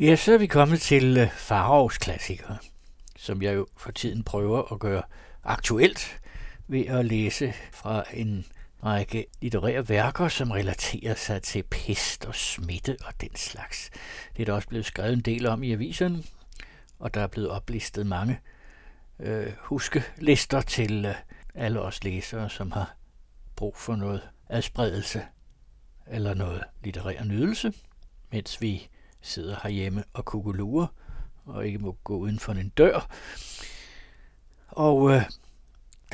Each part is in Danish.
Ja, så er vi kommet til øh, uh, Farovs klassikere, som jeg jo for tiden prøver at gøre aktuelt ved at læse fra en række litterære værker, som relaterer sig til pest og smitte og den slags. Det er der også blevet skrevet en del om i aviserne, og der er blevet oplistet mange øh, huskelister til øh, alle os læsere, som har brug for noget adspredelse eller noget litterær nydelse, mens vi sidder herhjemme og kukulurer og ikke må gå uden for en dør. Og øh,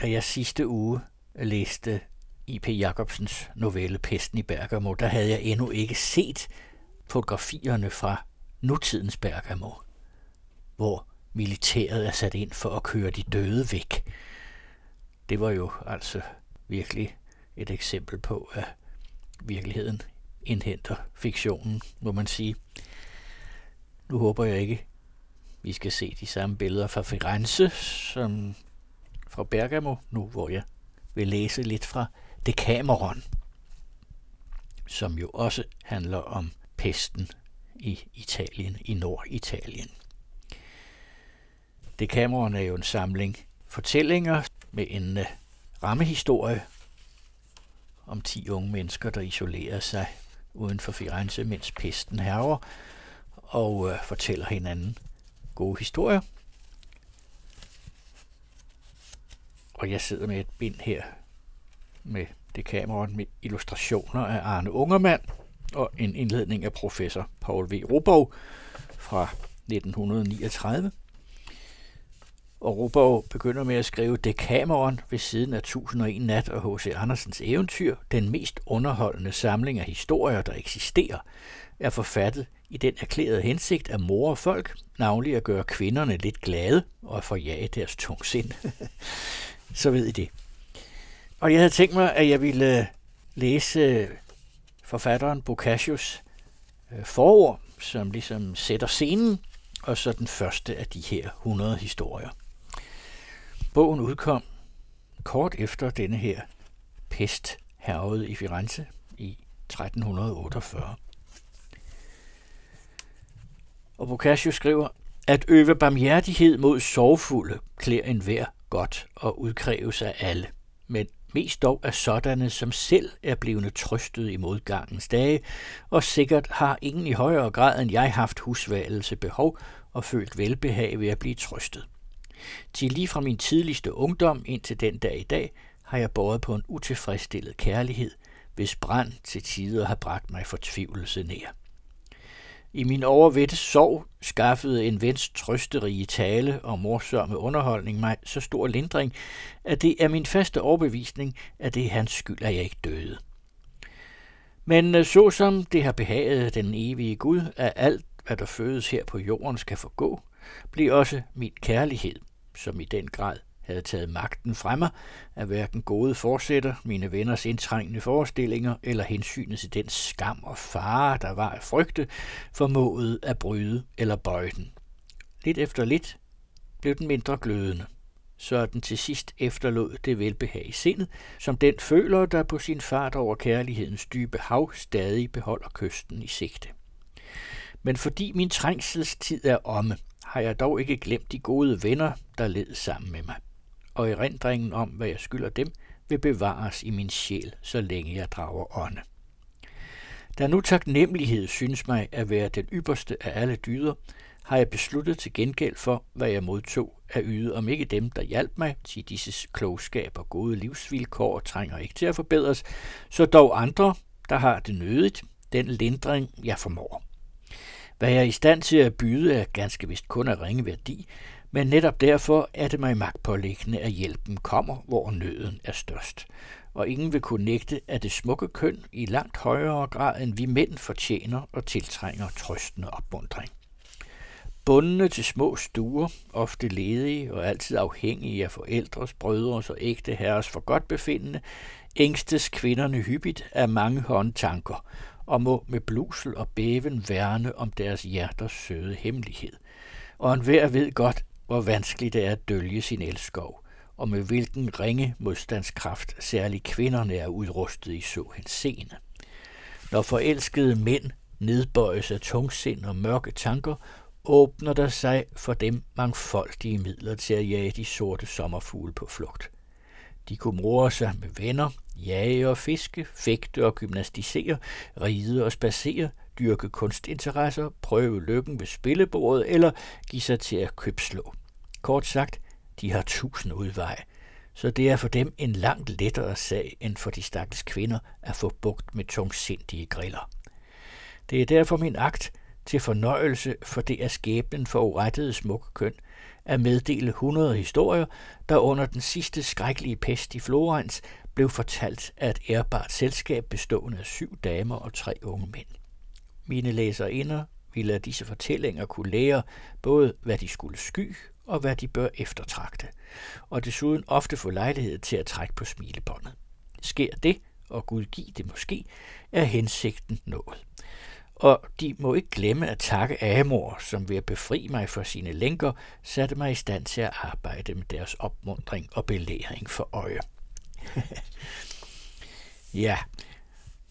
da jeg sidste uge læste I.P. Jacobsens novelle Pesten i Bergamo, der havde jeg endnu ikke set fotografierne fra nutidens Bergamo, hvor militæret er sat ind for at køre de døde væk. Det var jo altså virkelig et eksempel på, at virkeligheden indhenter fiktionen, må man sige. Nu håber jeg ikke, vi skal se de samme billeder fra Firenze som fra Bergamo, nu hvor jeg vil læse lidt fra Decameron, som jo også handler om pesten i Italien, i Norditalien. Decameron er jo en samling fortællinger med en uh, rammehistorie om 10 unge mennesker, der isolerer sig uden for Firenze, mens pesten herrer, og øh, fortæller hinanden gode historier. Og jeg sidder med et bind her med det kamera med illustrationer af Arne Ungermand og en indledning af professor Paul V. Robov fra 1939. Og Robov begynder med at skrive Dekameron ved siden af 1001 Nat og H.C. Andersens eventyr, den mest underholdende samling af historier, der eksisterer, er forfattet i den erklærede hensigt at mor folk, navnlig at gøre kvinderne lidt glade og at forjage deres tung sind. Så ved I det. Og jeg havde tænkt mig, at jeg ville øh, læse øh, forfatteren Boccacios øh, forord, som ligesom sætter scenen, og så den første af de her 100 historier. Bogen udkom kort efter denne her pest hervede i Firenze i 1348. Og Boccaccio skriver, at øve barmhjertighed mod sorgfulde klæder enhver godt og udkræves af alle, men mest dog af sådanne, som selv er blevet trøstet i modgangens dage, og sikkert har ingen i højere grad end jeg haft husværelse behov og følt velbehag ved at blive trøstet. Til lige fra min tidligste ungdom indtil den dag i dag, har jeg båret på en utilfredsstillet kærlighed, hvis brand til tider har bragt mig fortvivlelse nær. I min overvette sorg skaffede en vens trøsterige tale og morsomme underholdning mig så stor lindring, at det er min faste overbevisning, at det er hans skyld, at jeg ikke døde. Men øh, såsom så som det har behaget den evige Gud, at alt, hvad der fødes her på jorden, skal forgå, bliver også min kærlighed, som i den grad havde taget magten fra mig, at hverken gode fortsætter, mine venners indtrængende forestillinger eller hensynet til den skam og fare, der var at frygte, formåede at bryde eller bøje den. Lidt efter lidt blev den mindre glødende, så den til sidst efterlod det velbehag i sindet, som den føler, der på sin fart over kærlighedens dybe hav stadig beholder kysten i sigte. Men fordi min trængselstid er omme, har jeg dog ikke glemt de gode venner, der led sammen med mig og erindringen om, hvad jeg skylder dem, vil bevares i min sjæl, så længe jeg drager ånde. Da nu taknemmelighed synes mig at være den ypperste af alle dyder, har jeg besluttet til gengæld for, hvad jeg modtog at yde, om ikke dem, der hjalp mig til disse klogskab og gode livsvilkår trænger ikke til at forbedres, så dog andre, der har det nødigt, den lindring, jeg formår. Hvad jeg er i stand til at byde er ganske vist kun af ringe værdi, men netop derfor er det mig magtpålæggende, at hjælpen kommer, hvor nøden er størst. Og ingen vil kunne nægte, at det smukke køn i langt højere grad end vi mænd fortjener og tiltrænger trøstende opmundring. Bundne til små stuer, ofte ledige og altid afhængige af forældres, brødres og ægte herres for godt befindende, ængstes kvinderne hyppigt af mange håndtanker og må med blusel og bæven værne om deres hjerters søde hemmelighed. Og enhver ved godt, hvor vanskeligt det er at dølge sin elskov, og med hvilken ringe modstandskraft særligt kvinderne er udrustet i så henseende. Når forelskede mænd nedbøjes af tungsind og mørke tanker, åbner der sig for dem mangfoldige midler til at jage de sorte sommerfugle på flugt. De kunne more sig med venner, jage og fiske, fægte og gymnastisere, ride og spacere, dyrke kunstinteresser, prøve lykken ved spillebordet eller give sig til at købslå. Kort sagt, de har tusind udveje, så det er for dem en langt lettere sag end for de stakkels kvinder at få bugt med tungsindige griller. Det er derfor min akt til fornøjelse, for det er skæbnen for urettede smukke køn, at meddele 100 historier, der under den sidste skrækkelige pest i Florens blev fortalt af et ærbart selskab bestående af syv damer og tre unge mænd. Mine læserinder ville af disse fortællinger kunne lære både, hvad de skulle sky og hvad de bør eftertragte, og desuden ofte få lejlighed til at trække på smilebåndet. Sker det, og Gud giv det måske, er hensigten nået. Og de må ikke glemme at takke Amor, som ved at befri mig for sine lænker, satte mig i stand til at arbejde med deres opmundring og belæring for øje. ja,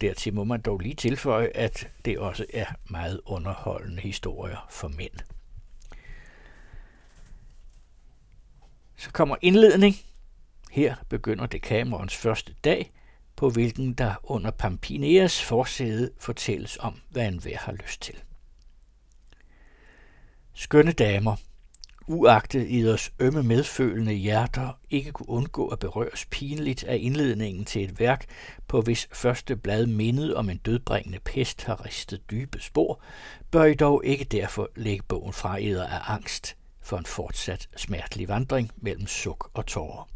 dertil må man dog lige tilføje, at det også er meget underholdende historier for mænd. Så kommer indledning. Her begynder det kamerons første dag, på hvilken der under Pampineas forsæde fortælles om, hvad en har lyst til. Skønne damer, uagtet deres ømme medfølende hjerter ikke kunne undgå at berøres pinligt af indledningen til et værk, på hvis første blad mindet om en dødbringende pest har ristet dybe spor, bør I dog ikke derfor lægge bogen fra eder af angst for en fortsat smertelig vandring mellem suk og tårer.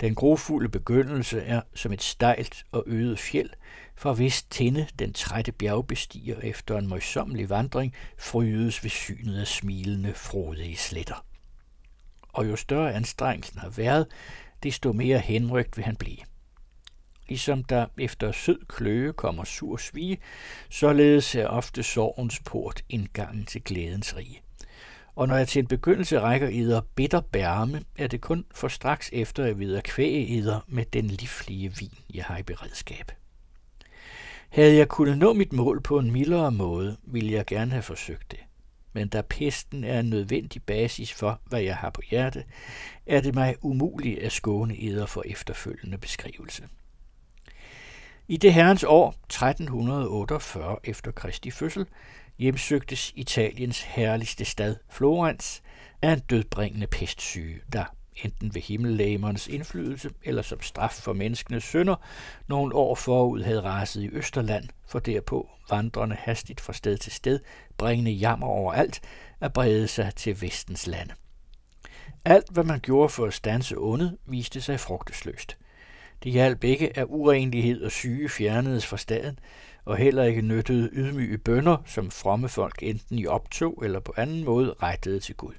Den grofulde begyndelse er som et stejlt og øget fjeld, for hvis tinde den trætte bjergbestiger efter en møjsommelig vandring frydes ved synet af smilende, frodige sletter. Og jo større anstrengelsen har været, desto mere henrygt vil han blive. Ligesom der efter sød kløe kommer sur svige, således er ofte sorgens port indgangen til glædens rige og når jeg til en begyndelse rækker eder bitter bærme, er det kun for straks efter at videre kvæge eder med den livlige vin, jeg har i beredskab. Havde jeg kunnet nå mit mål på en mildere måde, ville jeg gerne have forsøgt det. Men da pesten er en nødvendig basis for, hvad jeg har på hjerte, er det mig umuligt at skåne eder for efterfølgende beskrivelse. I det herrens år 1348 efter Kristi fødsel hjemsøgtes Italiens herligste stad, Florens, af en dødbringende pestsyge, der enten ved himmellægemernes indflydelse eller som straf for menneskenes synder, nogle år forud havde raset i Østerland, for derpå vandrende hastigt fra sted til sted, bringende jammer overalt, at brede sig til vestens lande. Alt, hvad man gjorde for at stanse ondet, viste sig frugtesløst. Det hjalp ikke, at urenlighed og syge fjernedes fra staden, og heller ikke nyttede ydmyge bønder, som fromme folk enten i optog eller på anden måde rettede til Gud.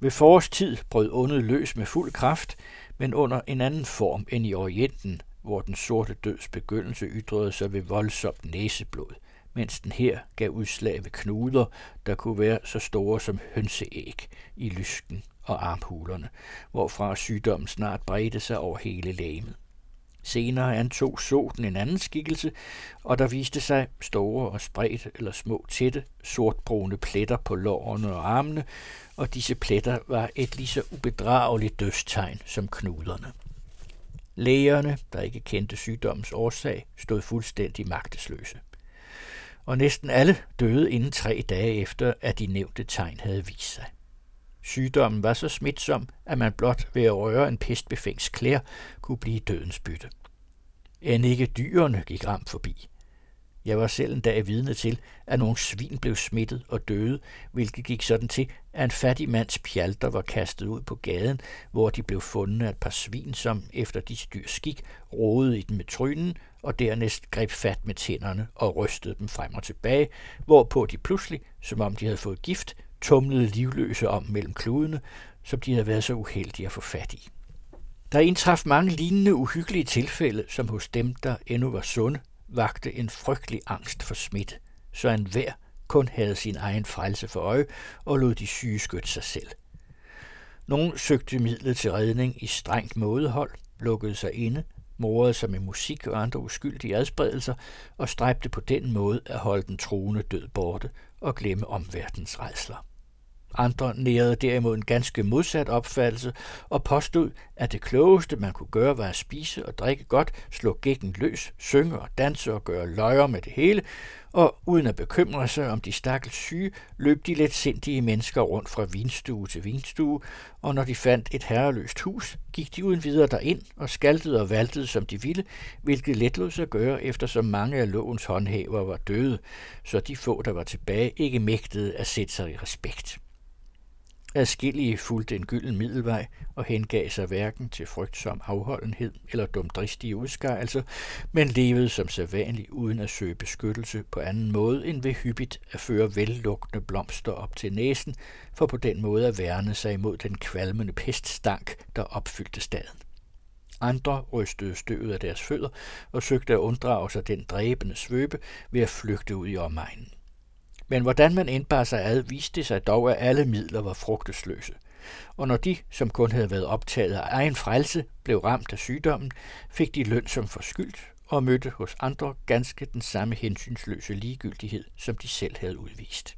Ved forårstid brød ondet løs med fuld kraft, men under en anden form end i Orienten, hvor den sorte døds begyndelse ytrede sig ved voldsomt næseblod, mens den her gav udslag ved knuder, der kunne være så store som hønseæg i lysken og armhulerne, hvorfra sygdommen snart bredte sig over hele lægemet. Senere antog soten en anden skikkelse, og der viste sig store og spredt eller små tætte, sortbrune pletter på lårene og armene, og disse pletter var et lige så ubedrageligt dødstegn som knuderne. Lægerne, der ikke kendte sygdommens årsag, stod fuldstændig magtesløse. Og næsten alle døde inden tre dage efter, at de nævnte tegn havde vist sig. Sygdommen var så smitsom, at man blot ved at røre en pestbefængs klær kunne blive dødens bytte. End ikke dyrene gik ramt forbi. Jeg var selv en dag vidne til, at nogle svin blev smittet og døde, hvilket gik sådan til, at en fattig mands pjalter var kastet ud på gaden, hvor de blev fundet af et par svin, som efter de dyrs skik rodede i den med trynen og dernæst greb fat med tænderne og rystede dem frem og tilbage, hvorpå de pludselig, som om de havde fået gift, tumlede livløse om mellem kludene, som de havde været så uheldige at få fat i. Der indtraf mange lignende uhyggelige tilfælde, som hos dem, der endnu var sunde, vagte en frygtelig angst for smitte, så en hver kun havde sin egen frelse for øje og lod de syge skytte sig selv. Nogle søgte midlet til redning i strengt mådehold, lukkede sig inde, morede sig med musik og andre uskyldige adspredelser og stræbte på den måde at holde den truende død borte og glemme omverdens rejsler. Andre nærede derimod en ganske modsat opfattelse og påstod, at det klogeste, man kunne gøre, var at spise og drikke godt, slå gækken løs, synge og danse og gøre løjer med det hele, og uden at bekymre sig om de stakkels syge, løb de let sindige mennesker rundt fra vinstue til vinstue, og når de fandt et herreløst hus, gik de uden videre derind og skaltede og valtede som de ville, hvilket let lod sig gøre, eftersom mange af lovens håndhæver var døde, så de få, der var tilbage, ikke mægtede at sætte sig i respekt. Adskillige fulgte en gylden middelvej og hengav sig hverken til frygtsom afholdenhed eller dumdristige udskejelser, men levede som sædvanligt uden at søge beskyttelse på anden måde end ved hyppigt at føre vellugtende blomster op til næsen, for på den måde at værne sig imod den kvalmende peststank, der opfyldte staden. Andre rystede støvet af deres fødder og søgte at unddrage sig den dræbende svøbe ved at flygte ud i omegnen. Men hvordan man indbar sig ad, viste sig dog, at alle midler var frugtesløse. Og når de, som kun havde været optaget af egen frelse, blev ramt af sygdommen, fik de løn som forskyldt og mødte hos andre ganske den samme hensynsløse ligegyldighed, som de selv havde udvist.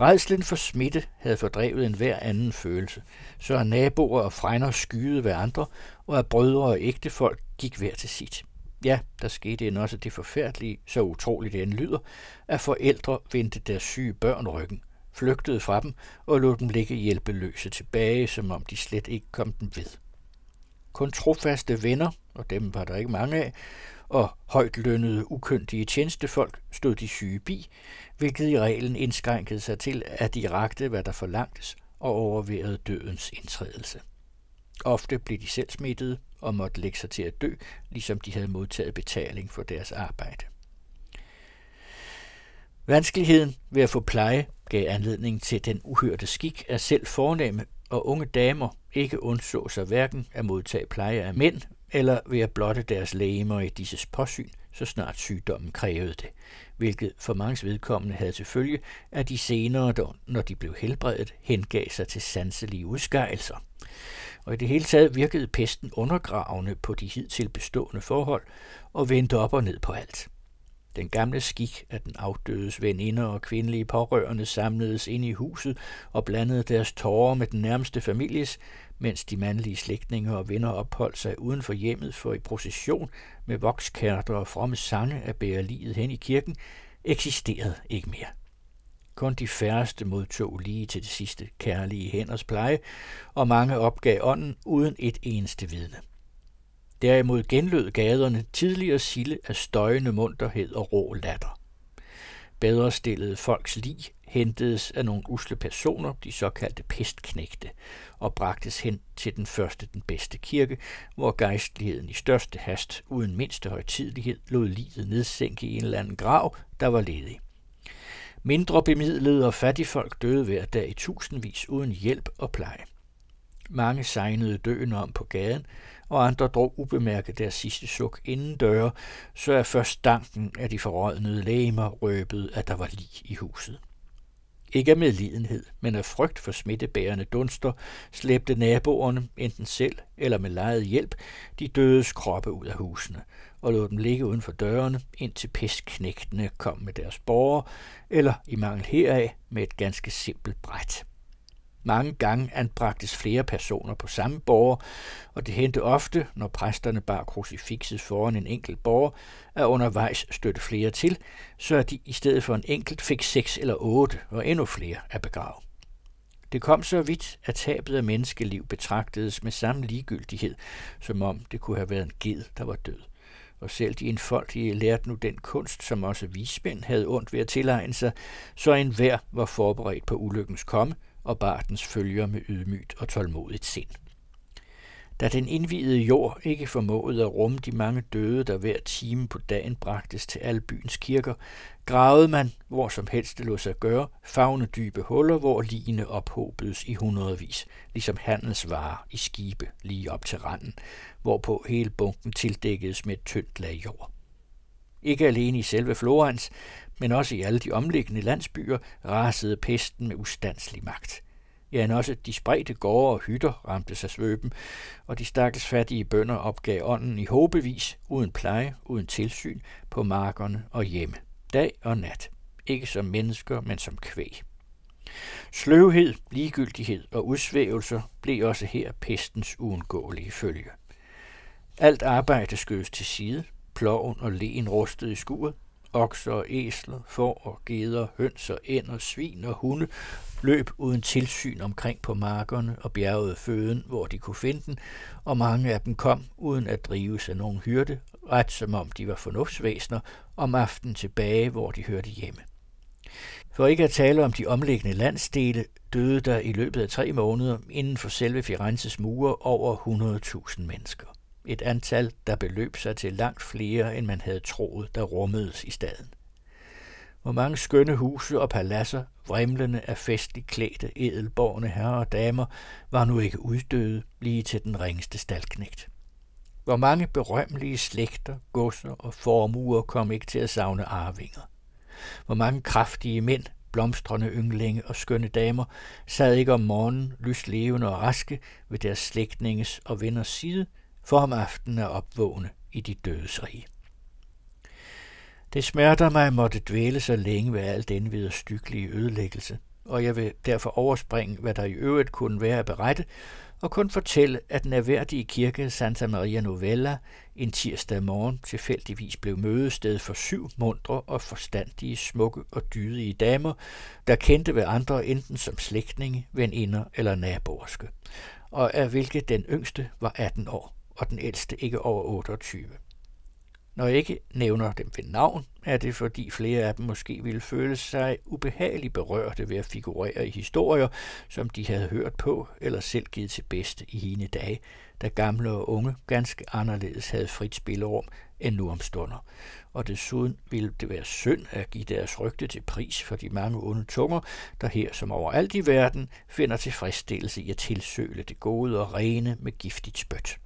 Redslen for smitte havde fordrevet en hver anden følelse, så naboer og frænder skyede hver andre, og at brødre og ægtefolk gik hver til sit. Ja, der skete end også det forfærdelige, så utroligt det end lyder, at forældre vendte deres syge børn ryggen, flygtede fra dem og lod dem ligge hjælpeløse tilbage, som om de slet ikke kom dem ved. Kun trofaste venner, og dem var der ikke mange af, og højt lønnede, ukyndige tjenestefolk stod de syge bi, hvilket i reglen indskrænkede sig til, at de rakte, hvad der forlangtes, og overværede dødens indtrædelse. Ofte blev de selv smittede og måtte lægge sig til at dø, ligesom de havde modtaget betaling for deres arbejde. Vanskeligheden ved at få pleje gav anledning til den uhørte skik, at selv fornemme og unge damer ikke undså sig hverken at modtage pleje af mænd eller ved at blotte deres lægemer i disses påsyn, så snart sygdommen krævede det, hvilket for mange vedkommende havde til følge, at de senere, når de blev helbredet, hengav sig til sanselige udskejelser og i det hele taget virkede pesten undergravende på de hidtil bestående forhold og vendte op og ned på alt. Den gamle skik, at den afdødes veninder og kvindelige pårørende samledes ind i huset og blandede deres tårer med den nærmeste families, mens de mandlige slægtninge og venner opholdt sig uden for hjemmet for i procession med vokskærter og fromme sange at bære livet hen i kirken, eksisterede ikke mere. Kun de færreste modtog lige til det sidste kærlige hænders pleje, og mange opgav ånden uden et eneste vidne. Derimod genlød gaderne tidligere sille af støjende munterhed og rå latter. Bedre stillede folks lig hentedes af nogle usle personer, de såkaldte pestknægte, og bragtes hen til den første den bedste kirke, hvor gejstligheden i største hast, uden mindste højtidlighed, lod livet nedsænke i en eller anden grav, der var ledig. Mindre bemidlede og fattigfolk døde hver dag i tusindvis uden hjælp og pleje. Mange sejnede døende om på gaden, og andre drog ubemærket deres sidste suk inden døre, så er først stanken af de forrådnede lægemer røbede, at der var lig i huset. Ikke af medlidenhed, men af frygt for smittebærende dunster, slæbte naboerne, enten selv eller med lejet hjælp, de dødes kroppe ud af husene, og lod dem ligge uden for dørene, indtil pestknægtene kom med deres borger, eller i mangel heraf med et ganske simpelt bræt. Mange gange anbragtes flere personer på samme borger, og det hente ofte, når præsterne bar krucifixet foran en enkelt borger, at undervejs støtte flere til, så at de i stedet for en enkelt fik seks eller otte og endnu flere at begrave. Det kom så vidt, at tabet af menneskeliv betragtedes med samme ligegyldighed, som om det kunne have været en ged, der var død og selv de enfoldige lærte nu den kunst, som også vismænd havde ondt ved at tilegne sig, så enhver var forberedt på ulykkens komme og bar dens følger med ydmygt og tålmodigt sind. Da den indvidede jord ikke formåede at rumme de mange døde, der hver time på dagen bragtes til alle byens kirker, gravede man, hvor som helst det lå sig gøre, fagne dybe huller, hvor ligene ophobedes i hundredvis, ligesom handelsvarer i skibe lige op til randen, hvorpå hele bunken tildækkedes med et tyndt lag jord. Ikke alene i selve Florens, men også i alle de omliggende landsbyer rasede pesten med ustandslig magt. Ja, end også de spredte gårde og hytter ramte sig svøben, og de stakkels fattige bønder opgav ånden i håbevis, uden pleje, uden tilsyn, på markerne og hjemme, dag og nat. Ikke som mennesker, men som kvæg. Sløvhed, ligegyldighed og udsvævelser blev også her pestens uundgåelige følge. Alt arbejde skødes til side, ploven og len rustede i skuret, okser og æsler, får og geder, høns og ænder, svin og hunde løb uden tilsyn omkring på markerne og bjergede føden, hvor de kunne finde den, og mange af dem kom uden at drives af nogen hyrde, ret som om de var fornuftsvæsener, om aftenen tilbage, hvor de hørte hjemme. For ikke at tale om de omliggende landsdele, døde der i løbet af tre måneder inden for selve Firenzes mure over 100.000 mennesker. Et antal, der beløb sig til langt flere, end man havde troet, der rummedes i staden. Hvor mange skønne huse og paladser, vrimlende af festligt klædte, edelborgne herrer og damer, var nu ikke uddøde lige til den ringeste staldknægt. Hvor mange berømmelige slægter, godser og formuer kom ikke til at savne arvinger. Hvor mange kraftige mænd, blomstrende ynglinge og skønne damer sad ikke om morgenen, lyslevende og raske ved deres slægtninges og venners side, for om aftenen er opvågne i de dødes rige. Det smerter mig at måtte dvæle så længe ved al den videre ødelæggelse, og jeg vil derfor overspringe, hvad der i øvrigt kunne være at berette, og kun fortælle, at den erhverdige kirke Santa Maria Novella en tirsdag morgen tilfældigvis blev mødested for syv mundre og forstandige, smukke og dydige damer, der kendte ved andre enten som slægtninge, veninder eller naboerske, og af hvilke den yngste var 18 år og den ældste ikke over 28. Når jeg ikke nævner dem ved navn, er det fordi flere af dem måske ville føle sig ubehageligt berørte ved at figurere i historier, som de havde hørt på eller selv givet til bedste i hine dage, da gamle og unge ganske anderledes havde frit spillerum end nu om stunder. Og desuden ville det være synd at give deres rygte til pris for de mange onde tunger, der her som overalt i verden finder tilfredsstillelse i at tilsøle det gode og rene med giftigt spødt.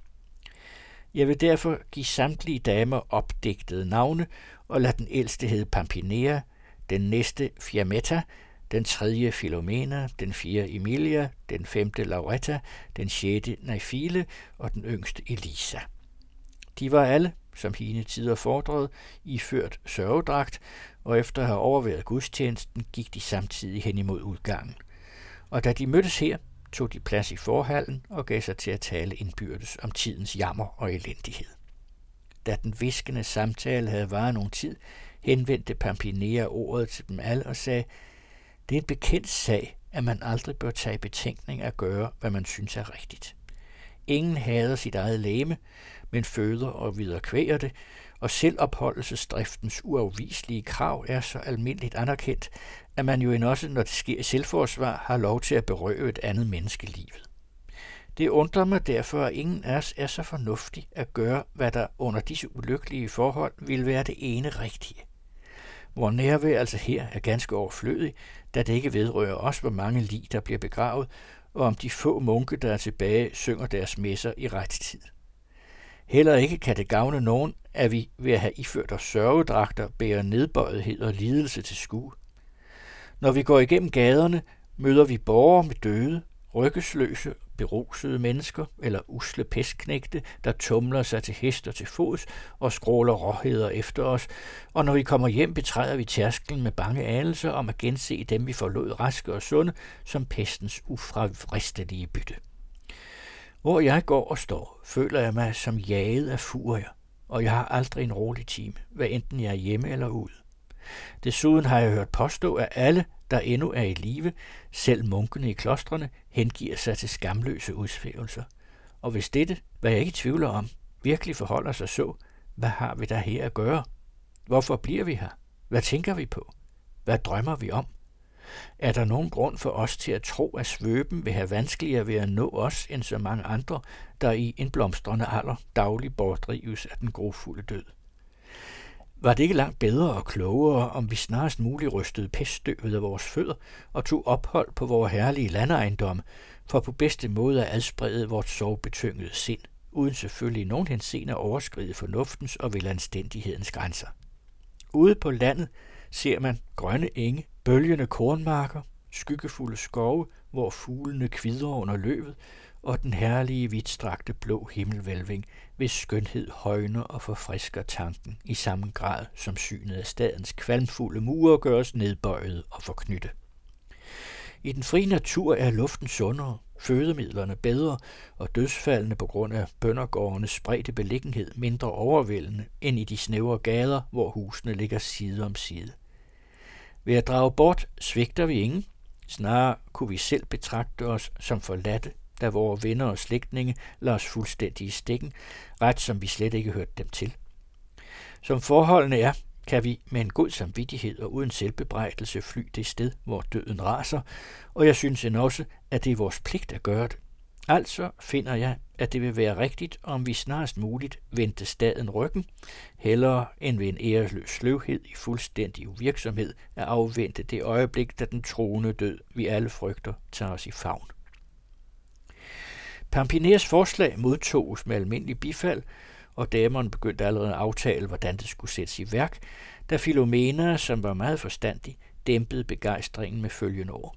Jeg vil derfor give samtlige damer opdigtede navne og lade den ældste hedde Pampinea, den næste Fiametta, den tredje Filomena, den fjerde Emilia, den femte Lauretta, den sjette Nefile og den yngste Elisa. De var alle, som hende tider fordrede, iført sørgedragt, og efter at have overværet gudstjenesten, gik de samtidig hen imod udgangen. Og da de mødtes her, tog de plads i forhallen og gav sig til at tale indbyrdes om tidens jammer og elendighed. Da den viskende samtale havde varet nogen tid, henvendte Pampinea ordet til dem alle og sagde, det er en bekendt sag, at man aldrig bør tage betænkning at gøre, hvad man synes er rigtigt. Ingen hader sit eget læme, men føder og viderekvæger det, og selvopholdelsesdriftens uafviselige krav er så almindeligt anerkendt, at man jo end også, når det sker i selvforsvar, har lov til at berøve et andet menneske livet. Det undrer mig derfor, at ingen af os er så fornuftig at gøre, hvad der under disse ulykkelige forhold vil være det ene rigtige. Hvor nærvær altså her er ganske overflødig, da det ikke vedrører os, hvor mange lig der bliver begravet, og om de få munke, der er tilbage, synger deres messer i ret tid. Heller ikke kan det gavne nogen, at vi ved at have iført os sørgedragter bærer nedbøjethed og lidelse til skue. Når vi går igennem gaderne, møder vi borgere med døde, rykkesløse, berusede mennesker eller usle pestknægte, der tumler sig til hest og til fods og skråler råheder efter os, og når vi kommer hjem, betræder vi tærsklen med bange anelser om at gense dem, vi forlod raske og sunde, som pestens ufravristelige bytte. Hvor jeg går og står, føler jeg mig som jaget af furier, og jeg har aldrig en rolig time, hvad enten jeg er hjemme eller ude. Desuden har jeg hørt påstå, at alle, der endnu er i live, selv munkene i klostrene, hengiver sig til skamløse udsvævelser. Og hvis dette, hvad jeg ikke tvivler om, virkelig forholder sig så, hvad har vi der her at gøre? Hvorfor bliver vi her? Hvad tænker vi på? Hvad drømmer vi om? Er der nogen grund for os til at tro, at svøben vil have vanskeligere ved at nå os end så mange andre, der i en blomstrende alder daglig bortdrives af den grofulde død? Var det ikke langt bedre og klogere, om vi snarest muligt rystede peststøvet af vores fødder og tog ophold på vores herlige landeejendom, for på bedste måde at adsprede vores sorgbetyngede sind, uden selvfølgelig nogen henseende at overskride fornuftens og velanstændighedens grænser. Ude på landet ser man grønne enge, bølgende kornmarker, skyggefulde skove, hvor fuglene kvider under løvet, og den herlige, vidtstrakte blå himmelvælving, hvis skønhed højner og forfrisker tanken i samme grad som synet af stadens kvalmfulde mure gøres nedbøjet og forknytte. I den frie natur er luften sundere, fødemidlerne bedre og dødsfaldene på grund af bøndergårdenes spredte beliggenhed mindre overvældende end i de snævre gader, hvor husene ligger side om side. Ved at drage bort svigter vi ingen, snarere kunne vi selv betragte os som forladte, da vores venner og slægtninge lader os fuldstændig i stikken, ret som vi slet ikke hørte dem til. Som forholdene er, kan vi med en god samvittighed og uden selvbebrejdelse fly det sted, hvor døden raser, og jeg synes end også, at det er vores pligt at gøre det. Altså finder jeg, at det vil være rigtigt, om vi snarest muligt vendte staden ryggen, hellere end ved en æresløs sløvhed i fuldstændig uvirksomhed at afvente det øjeblik, da den troende død, vi alle frygter, tager os i favn. Pampiners forslag modtoges med almindelig bifald, og damerne begyndte allerede at aftale, hvordan det skulle sættes i værk, da Filomena, som var meget forstandig, dæmpede begejstringen med følgende ord.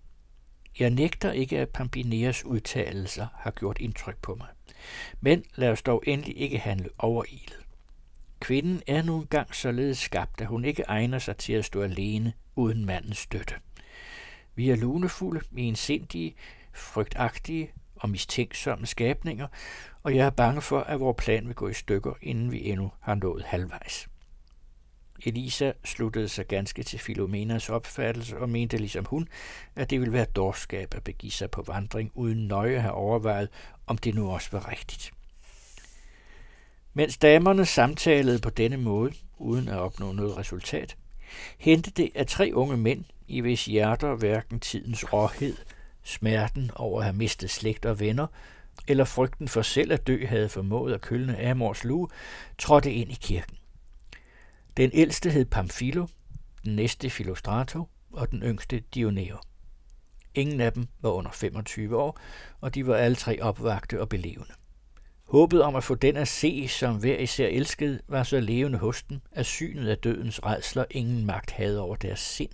Jeg nægter ikke, at Pampineas udtalelser har gjort indtryk på mig. Men lad os dog endelig ikke handle overilet. Kvinden er nu engang således skabt, at hun ikke egner sig til at stå alene uden mandens støtte. Vi er lunefulde, ensindige, frygtagtige og mistænksomme skabninger, og jeg er bange for, at vores plan vil gå i stykker, inden vi endnu har nået halvvejs. Elisa sluttede sig ganske til Filomenas opfattelse og mente ligesom hun, at det ville være dårskab at begive sig på vandring, uden nøje at have overvejet, om det nu også var rigtigt. Mens damerne samtalede på denne måde, uden at opnå noget resultat, hentede det af tre unge mænd, i hvis hjerter hverken tidens råhed, smerten over at have mistet slægt og venner, eller frygten for selv at dø havde formået at kølne Amors lue, trådte ind i kirken. Den ældste hed Pamphilo, den næste Filostrato og den yngste Dioneo. Ingen af dem var under 25 år, og de var alle tre opvagte og belevende. Håbet om at få den at se, som hver især elskede, var så levende hos dem, at synet af dødens redsler ingen magt havde over deres sind,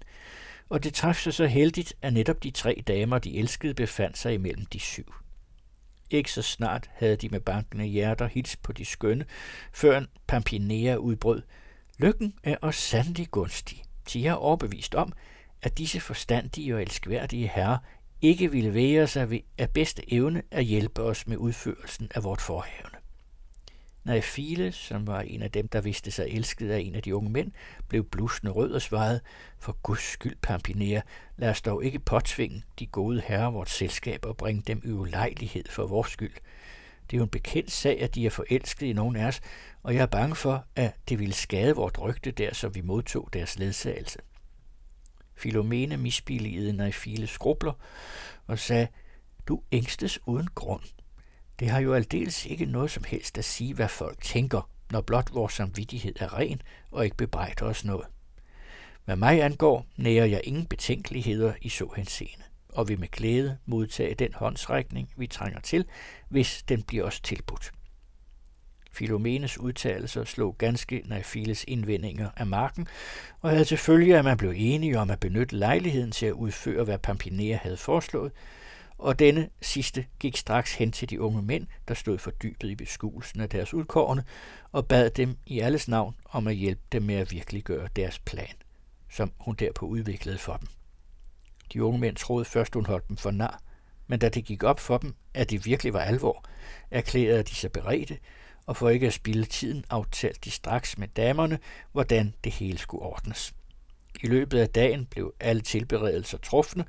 og det træffede sig så heldigt, at netop de tre damer, de elskede, befandt sig imellem de syv. Ikke så snart havde de med bankende hjerter hils på de skønne, før Pampinea udbrød. Lykken er os sandelig gunstig. De er overbevist om, at disse forstandige og elskværdige herrer ikke ville være sig ved af bedste evne at hjælpe os med udførelsen af vort forhævne. File, som var en af dem, der vidste sig elsket af en af de unge mænd, blev blusende rød og svarede, for guds skyld, Pampinea, lad os dog ikke påtvinge de gode herrer vort selskab og bringe dem i ulejlighed for vores skyld. Det er jo en bekendt sag, at de er forelsket i nogen af os, og jeg er bange for, at det ville skade vort rygte der, så vi modtog deres ledsagelse. Filomene misbilligede Naifiles skrubler og sagde, du ængstes uden grund. Det har jo aldeles ikke noget som helst at sige, hvad folk tænker, når blot vores samvittighed er ren og ikke bebrejder os noget. Hvad mig angår, nærer jeg ingen betænkeligheder i så henseende, og vil med glæde modtage den håndsrækning, vi trænger til, hvis den bliver os tilbudt. Filomenes udtalelser slog ganske Naifiles indvendinger af marken, og havde til følge, at man blev enige om at benytte lejligheden til at udføre, hvad Pampinea havde foreslået, og denne sidste gik straks hen til de unge mænd, der stod fordybet i beskuelsen af deres udkårne, og bad dem i alles navn om at hjælpe dem med at virkeliggøre deres plan, som hun derpå udviklede for dem. De unge mænd troede først, hun holdt dem for nar, men da det gik op for dem, at det virkelig var alvor, erklærede de sig beredte, og for ikke at spille tiden aftalte de straks med damerne, hvordan det hele skulle ordnes. I løbet af dagen blev alle tilberedelser trufne,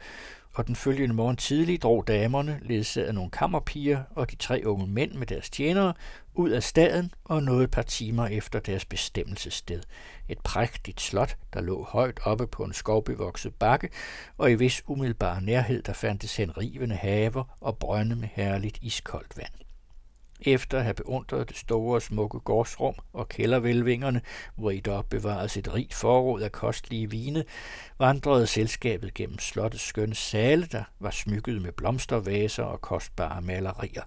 og den følgende morgen tidlig drog damerne, ledsaget af nogle kammerpiger og de tre unge mænd med deres tjenere, ud af staden og nåede et par timer efter deres bestemmelsessted. Et prægtigt slot, der lå højt oppe på en skovbevokset bakke, og i vis umiddelbar nærhed der fandtes henrivende haver og brønde med herligt iskoldt vand. Efter at have beundret det store og smukke gårdsrum og kældervælvingerne, hvor i der opbevares et rigt forråd af kostlige vine, vandrede selskabet gennem slottets skønne sale, der var smykket med blomstervaser og kostbare malerier,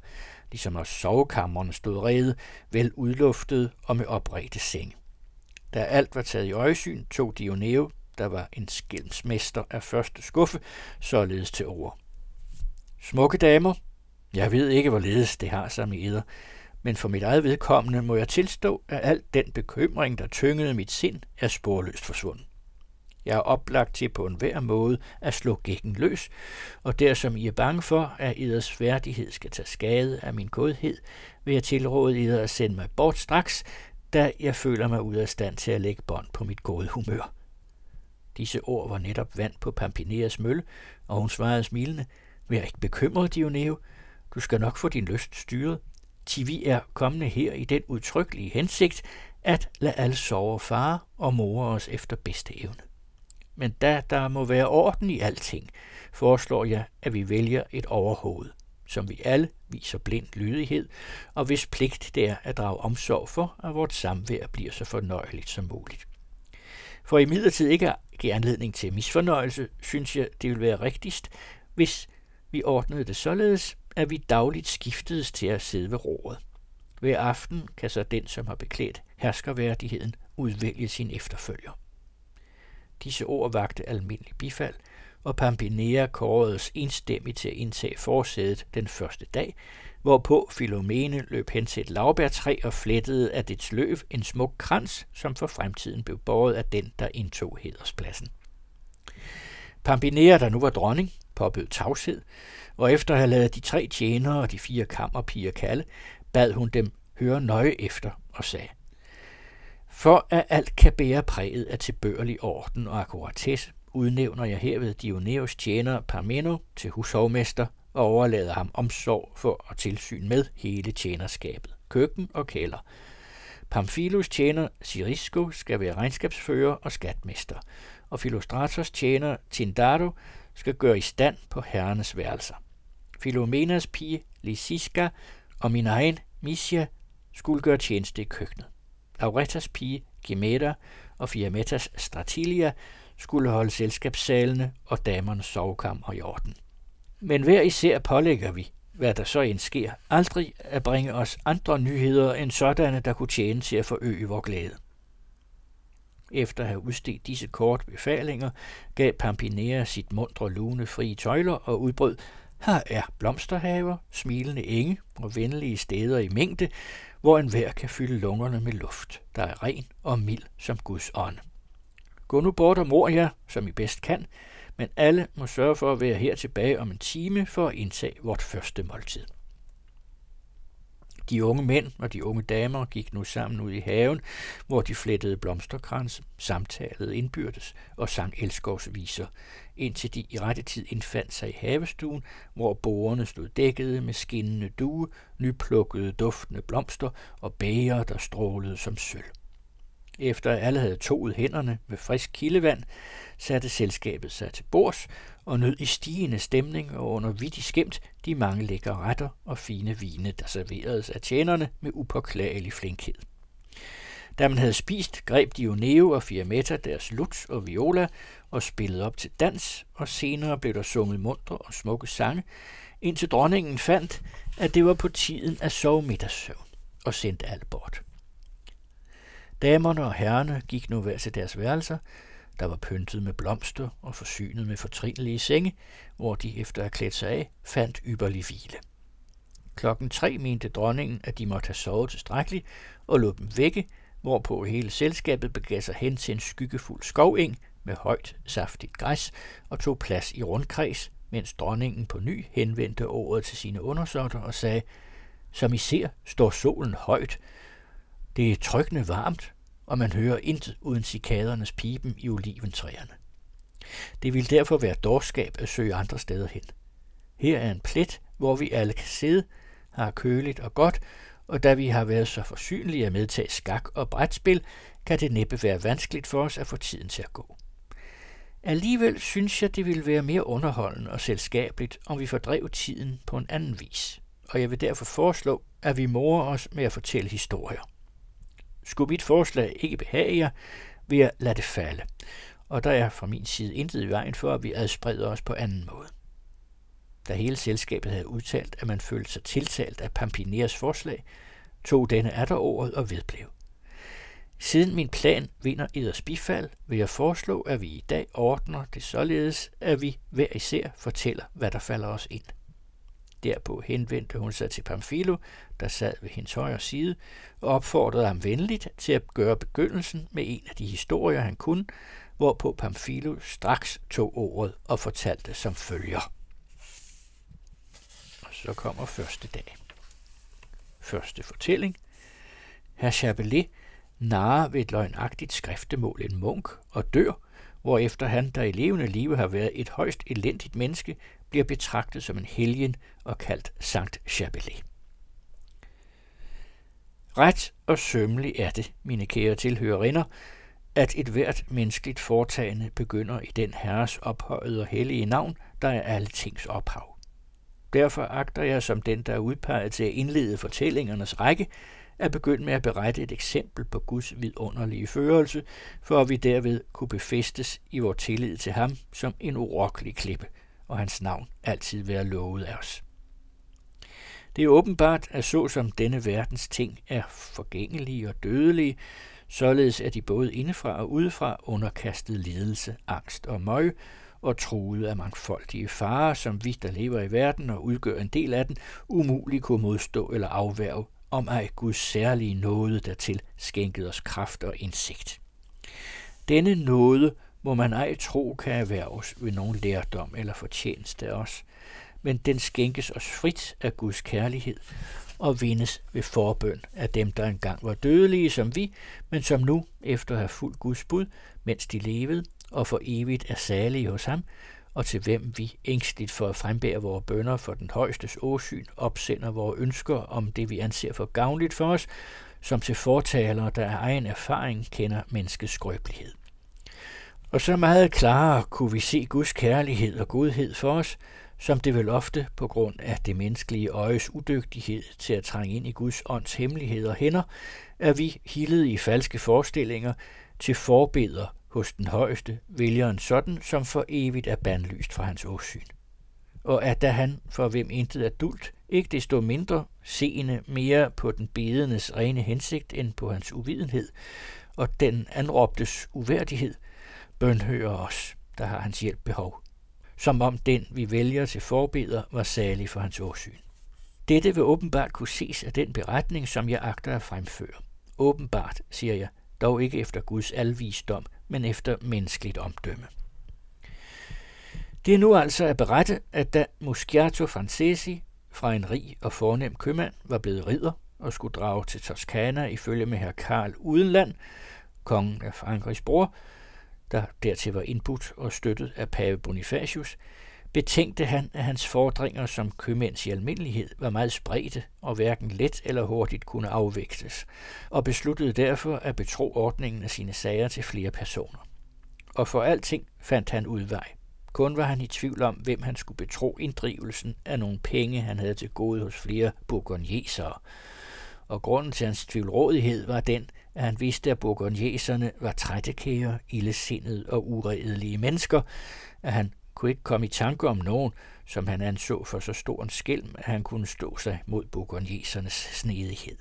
ligesom også sovekammerne stod rede, vel udluftet og med opredte senge. Da alt var taget i øjesyn, tog Dioneo der var en skælmsmester af første skuffe, således til ord. Smukke damer, jeg ved ikke, hvorledes det har sig med eder, men for mit eget vedkommende må jeg tilstå, at al den bekymring, der tyngede mit sind, er sporløst forsvundet. Jeg er oplagt til på enhver måde at slå gækken løs, og der som I er bange for, at eders værdighed skal tage skade af min godhed, vil jeg tilråde eder at sende mig bort straks, da jeg føler mig ud af stand til at lægge bånd på mit gode humør. Disse ord var netop vand på Pampineas mølle, og hun svarede smilende, Vær ikke bekymret, Dioneo. Du skal nok få din lyst styret. Til vi er kommende her i den udtrykkelige hensigt, at lade alle sove far og mor os efter bedste evne. Men da der må være orden i alting, foreslår jeg, at vi vælger et overhoved, som vi alle viser blind lydighed, og hvis pligt det er at drage omsorg for, at vort samvær bliver så fornøjeligt som muligt. For i midlertid ikke at give anledning til misfornøjelse, synes jeg, det vil være rigtigst, hvis vi ordnede det således, at vi dagligt skiftedes til at sidde ved roret. Hver aften kan så den, som har beklædt herskerværdigheden, udvælge sin efterfølger. Disse ord vagte almindelig bifald, og Pampinea kåredes enstemmigt til at indtage forsædet den første dag, hvorpå Filomene løb hen til et lavbærtræ og flettede af dets løv en smuk krans, som for fremtiden blev båret af den, der indtog hederspladsen. Pampinea, der nu var dronning, påbød tavshed, og efter at have lavet de tre tjenere og de fire kammerpiger kalde, bad hun dem høre nøje efter og sagde, For at alt kan bære præget af tilbørlig orden og akkuratesse, udnævner jeg herved Dioneus tjener Parmeno til hushovmester og overlader ham omsorg for og tilsyn med hele tjenerskabet, køkken og kælder. Pamphilus tjener Sirisco skal være regnskabsfører og skatmester, og Philostratos tjener Tindaro skal gøre i stand på herrenes værelser. Philomenas pige Lysiska og min egen Misia skulle gøre tjeneste i køkkenet. Lauretas pige Gemeta og Fiametas Stratilia skulle holde selskabssalene og damernes sovekammer i orden. Men hver især pålægger vi, hvad der så end sker, aldrig at bringe os andre nyheder end sådanne, der kunne tjene til at forøge vor glæde. Efter at have udstedt disse kort befalinger, gav Pampinea sit mundre lune frie tøjler og udbrød, her er blomsterhaver, smilende enge og venlige steder i mængde, hvor enhver kan fylde lungerne med luft, der er ren og mild som Guds ånd. Gå nu bort og mor jer, som I bedst kan, men alle må sørge for at være her tilbage om en time for at indtage vort første måltid. De unge mænd og de unge damer gik nu sammen ud i haven, hvor de flettede blomsterkranse, samtalede indbyrdes og sang elskovsviser, indtil de i rette tid indfandt sig i havestuen, hvor borerne stod dækkede med skinnende due, nyplukkede duftende blomster og bæger, der strålede som sølv. Efter at alle havde toet hænderne ved frisk kildevand, satte selskabet sig til bords og nød i stigende stemning og under vittig skæmt de mange lækre retter og fine vine, der serveredes af tjenerne med upåklagelig flinkhed. Da man havde spist, greb Dioneo og Fiametta deres luts og viola og spillede op til dans, og senere blev der sunget mundre og smukke sange, indtil dronningen fandt, at det var på tiden at sove middagssøvn og sendte alle bort. Damerne og herrerne gik nu hver til deres værelser, der var pyntet med blomster og forsynet med fortrinlige senge, hvor de efter at have klædt sig af, fandt ypperlig hvile. Klokken tre mente dronningen, at de måtte have sovet tilstrækkeligt, og lå dem vække, hvorpå hele selskabet begav sig hen til en skyggefuld skoveng med højt, saftigt græs og tog plads i rundkreds, mens dronningen på ny henvendte ordet til sine undersåtter og sagde, som I ser, står solen højt. Det er trykkende varmt, og man hører intet uden cikadernes pipen i oliventræerne. Det vil derfor være dårskab at søge andre steder hen. Her er en plet, hvor vi alle kan sidde, har køligt og godt, og da vi har været så forsynlige at medtage skak og brætspil, kan det næppe være vanskeligt for os at få tiden til at gå. Alligevel synes jeg, det ville være mere underholdende og selskabeligt, om vi fordrev tiden på en anden vis, og jeg vil derfor foreslå, at vi morer os med at fortælle historier. Skulle mit forslag ikke behage jer, vil jeg lade det falde, og der er fra min side intet i vejen for, at vi adspreder os på anden måde. Da hele selskabet havde udtalt, at man følte sig tiltalt af Pampineres forslag, tog denne atter ordet og vedblev. Siden min plan vinder eders bifald, vil jeg foreslå, at vi i dag ordner det således, at vi hver især fortæller, hvad der falder os ind. Derpå henvendte hun sig til Pamfilo, der sad ved hendes højre side, og opfordrede ham venligt til at gøre begyndelsen med en af de historier, han kunne, hvorpå Pamfilo straks tog ordet og fortalte som følger. Og så kommer første dag. Første fortælling. Herr Chabelet narrer ved et løgnagtigt skriftemål en munk og dør, hvorefter han, der i levende live har været et højst elendigt menneske, bliver betragtet som en helgen og kaldt Sankt Chabelet. Ret og sømmelig er det, mine kære tilhørerinder, at et hvert menneskeligt foretagende begynder i den herres ophøjede og hellige navn, der er alle tings ophav. Derfor agter jeg som den, der er udpeget til at indlede fortællingernes række, at begynde med at berette et eksempel på Guds vidunderlige førelse, for at vi derved kunne befæstes i vores tillid til ham som en urokkelig klippe, og hans navn altid være lovet af os. Det er åbenbart, at så som denne verdens ting er forgængelige og dødelige, således er de både indefra og udefra underkastet lidelse, angst og møg, og truet af mangfoldige farer, som vi, der lever i verden og udgør en del af den, umuligt kunne modstå eller afværge, om ej Guds særlige nåde dertil skænkede os kraft og indsigt. Denne nåde må man ej tro kan erhverves ved nogen lærdom eller fortjeneste af os, men den skænkes os frit af Guds kærlighed og vindes ved forbøn af dem, der engang var dødelige som vi, men som nu, efter at have fulgt Guds bud, mens de levede, og for evigt er salige hos ham, og til hvem vi ængstligt for at frembære vores bønder for den højstes åsyn, opsender vores ønsker om det, vi anser for gavnligt for os, som til fortalere, der af egen erfaring kender menneskets skrøbelighed. Og så meget klarere kunne vi se Guds kærlighed og godhed for os, som det vel ofte på grund af det menneskelige øjes udygtighed til at trænge ind i Guds ånds hemmeligheder hænder, er vi hillede i falske forestillinger til forbeder hos den højeste, vælger en sådan, som for evigt er bandlyst fra hans åsyn. Og at da han, for hvem intet er dult, ikke desto mindre seende mere på den bedenes rene hensigt end på hans uvidenhed, og den anråbtes uværdighed, bønhører os, der har hans hjælp behov som om den, vi vælger til forbeder, var særlig for hans åsyn. Dette vil åbenbart kunne ses af den beretning, som jeg agter at fremføre. Åbenbart, siger jeg, dog ikke efter Guds alvisdom, men efter menneskeligt omdømme. Det er nu altså at berette, at da Muschiato Francesi fra en rig og fornem købmand var blevet ridder og skulle drage til Toskana ifølge med herr Karl Udenland, kongen af Frankrigs bror, der dertil var indbudt og støttet af pave Bonifacius, betænkte han, at hans fordringer som købmænds i almindelighed var meget spredte og hverken let eller hurtigt kunne afvægtes, og besluttede derfor at betro ordningen af sine sager til flere personer. Og for alting fandt han udvej. Kun var han i tvivl om, hvem han skulle betro inddrivelsen af nogle penge, han havde til gode hos flere burgundjesere. Og grunden til hans tvivlrådighed var den, at han vidste, at burgundjeserne var trættekære, ildesindede og uredelige mennesker, at han kunne ikke komme i tanke om nogen, som han anså for så stor en skælm, at han kunne stå sig mod bourgonjesernes snedighed.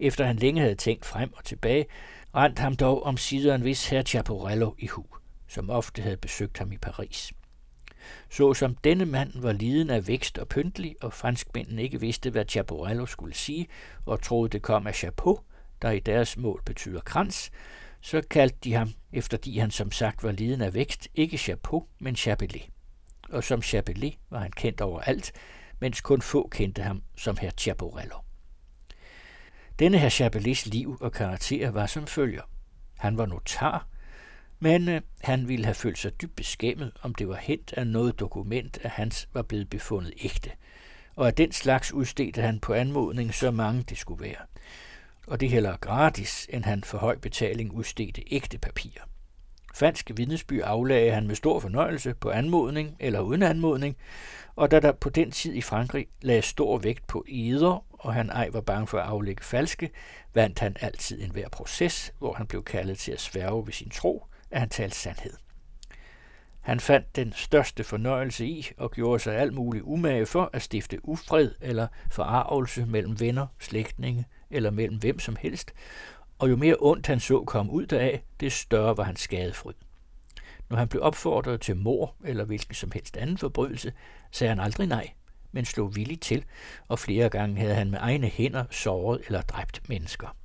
Efter han længe havde tænkt frem og tilbage, rent ham dog om sider en vis herr Chaporello i hu, som ofte havde besøgt ham i Paris. Så som denne mand var liden af vækst og pyntelig, og franskmændene ikke vidste, hvad Chaporello skulle sige, og troede, det kom af chapeau, der i deres mål betyder krans, så kaldte de ham, efter han som sagt var liden af vækst, ikke Chapeau, men Chapelet. Og som Chapelet var han kendt overalt, mens kun få kendte ham som herr Chaporello. Denne herr Chapelets liv og karakter var som følger. Han var notar, men øh, han ville have følt sig dybt beskæmmet, om det var hent af noget dokument, at hans var blevet befundet ægte, og af den slags udstedte han på anmodning så mange det skulle være og det heller gratis, end han for høj betaling udstedte ægte papirer. Falsk vidnesby aflagde han med stor fornøjelse på anmodning eller uden anmodning, og da der på den tid i Frankrig lagde stor vægt på eder, og han ej var bange for at aflægge falske, vandt han altid en hver proces, hvor han blev kaldet til at sværge ved sin tro, at han talte sandhed. Han fandt den største fornøjelse i og gjorde sig alt muligt umage for at stifte ufred eller forarvelse mellem venner, slægtninge eller mellem hvem som helst, og jo mere ondt han så kom ud deraf, det større var hans skadefryd. Når han blev opfordret til mor eller hvilken som helst anden forbrydelse, sagde han aldrig nej, men slog villigt til, og flere gange havde han med egne hænder såret eller dræbt mennesker.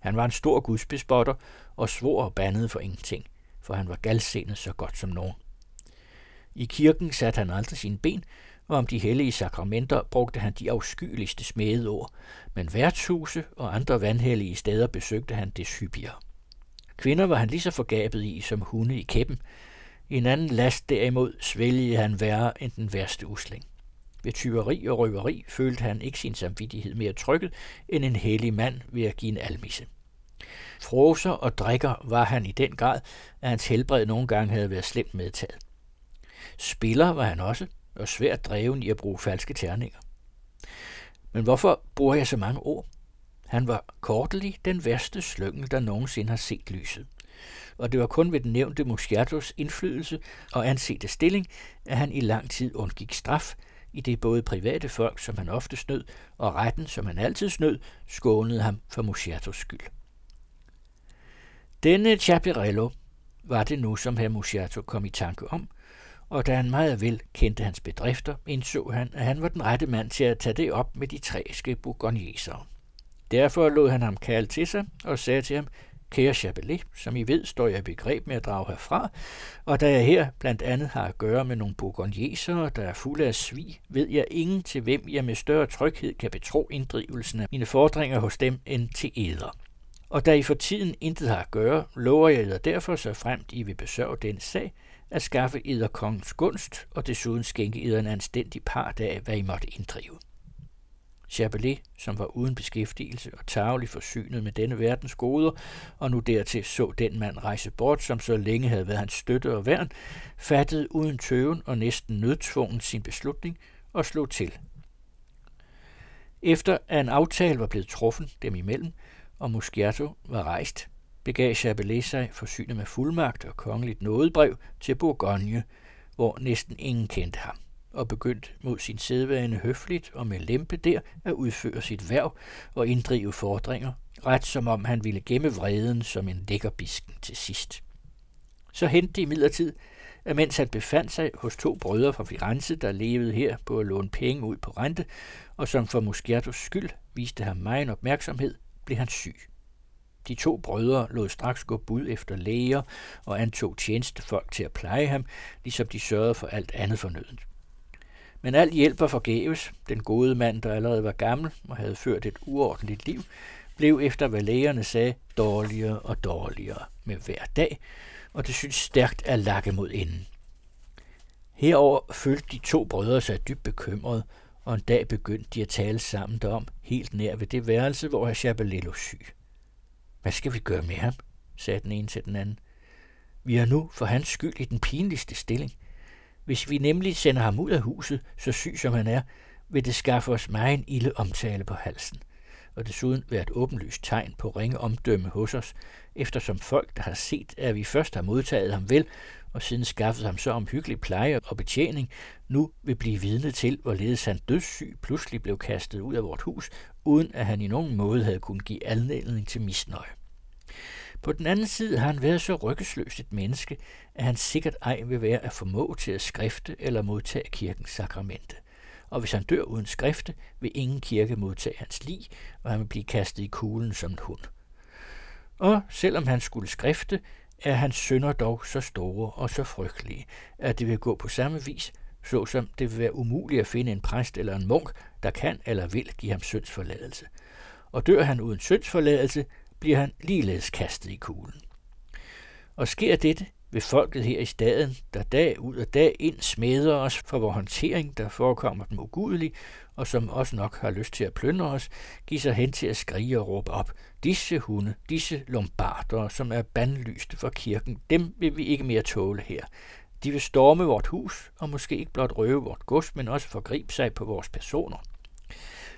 Han var en stor gudsbespotter og svor og bandede for ingenting, for han var galsenet så godt som nogen. I kirken satte han aldrig sine ben, og om de hellige sakramenter brugte han de afskyeligste smedeord, men værtshuse og andre vandhellige steder besøgte han det hyppigere. Kvinder var han lige så forgabet i som hunde i kæppen. I en anden last derimod svælgede han værre end den værste usling. Ved tyveri og røveri følte han ikke sin samvittighed mere trykket end en hellig mand ved at give en almisse. Froser og drikker var han i den grad, at hans helbred nogle gange havde været slemt medtaget. Spiller var han også, og svært dreven i at bruge falske terninger. Men hvorfor bruger jeg så mange ord? Han var kortelig den værste slyngel, der nogensinde har set lyset. Og det var kun ved den nævnte Musciatos indflydelse og ansete stilling, at han i lang tid undgik straf, i det både private folk, som han ofte snød, og retten, som han altid snød, skånede ham for Musciatos skyld. Denne Chaperello var det nu, som herr Musciato kom i tanke om, og da han meget vel kendte hans bedrifter, indså han, at han var den rette mand til at tage det op med de træske bourgognesere. Derfor lod han ham kalde til sig og sagde til ham, Kære Chabelet, som I ved, står jeg i begreb med at drage herfra, og da jeg her blandt andet har at gøre med nogle bourgognesere, der er fulde af svig, ved jeg ingen til hvem jeg med større tryghed kan betro inddrivelsen af mine fordringer hos dem end til æder. Og da I for tiden intet har at gøre, lover jeg jer derfor, så fremt I vil besørge den sag, at skaffe eder kongens gunst, og desuden skænke eder en anstændig part af, hvad I måtte inddrive. Chabelet, som var uden beskæftigelse og tavlig forsynet med denne verdens goder, og nu dertil så den mand rejse bort, som så længe havde været hans støtte og værn, fattede uden tøven og næsten nødtvungen sin beslutning og slog til. Efter at en aftale var blevet truffet dem imellem, og Musciato var rejst, begav Chabelet sig forsynet med fuldmagt og kongeligt nådebrev til Bourgogne, hvor næsten ingen kendte ham og begyndte mod sin sædvane høfligt og med lempe der at udføre sit værv og inddrive fordringer, ret som om han ville gemme vreden som en lækkerbisken til sidst. Så hentede det imidlertid, at mens han befandt sig hos to brødre fra Firenze, der levede her på at låne penge ud på rente, og som for Muschiatos skyld viste ham meget opmærksomhed, blev han syg. De to brødre lod straks gå bud efter læger og antog tjenestefolk til at pleje ham, ligesom de sørgede for alt andet fornødent. Men alt hjælp var forgæves. Den gode mand, der allerede var gammel og havde ført et uordentligt liv, blev efter hvad lægerne sagde dårligere og dårligere med hver dag, og det syntes stærkt at lakke mod enden. Herover følte de to brødre sig dybt bekymrede, og en dag begyndte de at tale sammen derom, helt nær ved det værelse, hvor herr Chapelet lå syg. Hvad skal vi gøre med ham? sagde den ene til den anden. Vi er nu for hans skyld i den pinligste stilling. Hvis vi nemlig sender ham ud af huset, så syg som han er, vil det skaffe os meget en ilde omtale på halsen, og desuden være et åbenlyst tegn på ringe omdømme hos os, eftersom folk, der har set, at vi først har modtaget ham vel, og siden skaffet ham så omhyggelig pleje og betjening, nu vil blive vidne til, hvorledes han dødssyg pludselig blev kastet ud af vort hus, uden at han i nogen måde havde kunnet give anledning til misnøje. På den anden side har han været så ryggesløst et menneske, at han sikkert ej vil være at formå til at skrifte eller modtage kirkens sakramente. Og hvis han dør uden skrifte, vil ingen kirke modtage hans lig, og han vil blive kastet i kuglen som en hund. Og selvom han skulle skrifte, er hans sønder dog så store og så frygtelige, at det vil gå på samme vis, såsom det vil være umuligt at finde en præst eller en munk, der kan eller vil give ham syndsforladelse. Og dør han uden syndsforladelse, bliver han ligeledes kastet i kuglen. Og sker dette, ved folket her i staden, der dag ud og dag ind smeder os for vores håndtering, der forekommer dem ugudelig, og som også nok har lyst til at plyndre os, give sig hen til at skrige og råbe op. Disse hunde, disse lombarder, som er bandlyste for kirken, dem vil vi ikke mere tåle her. De vil storme vort hus, og måske ikke blot røve vort gods, men også forgribe sig på vores personer.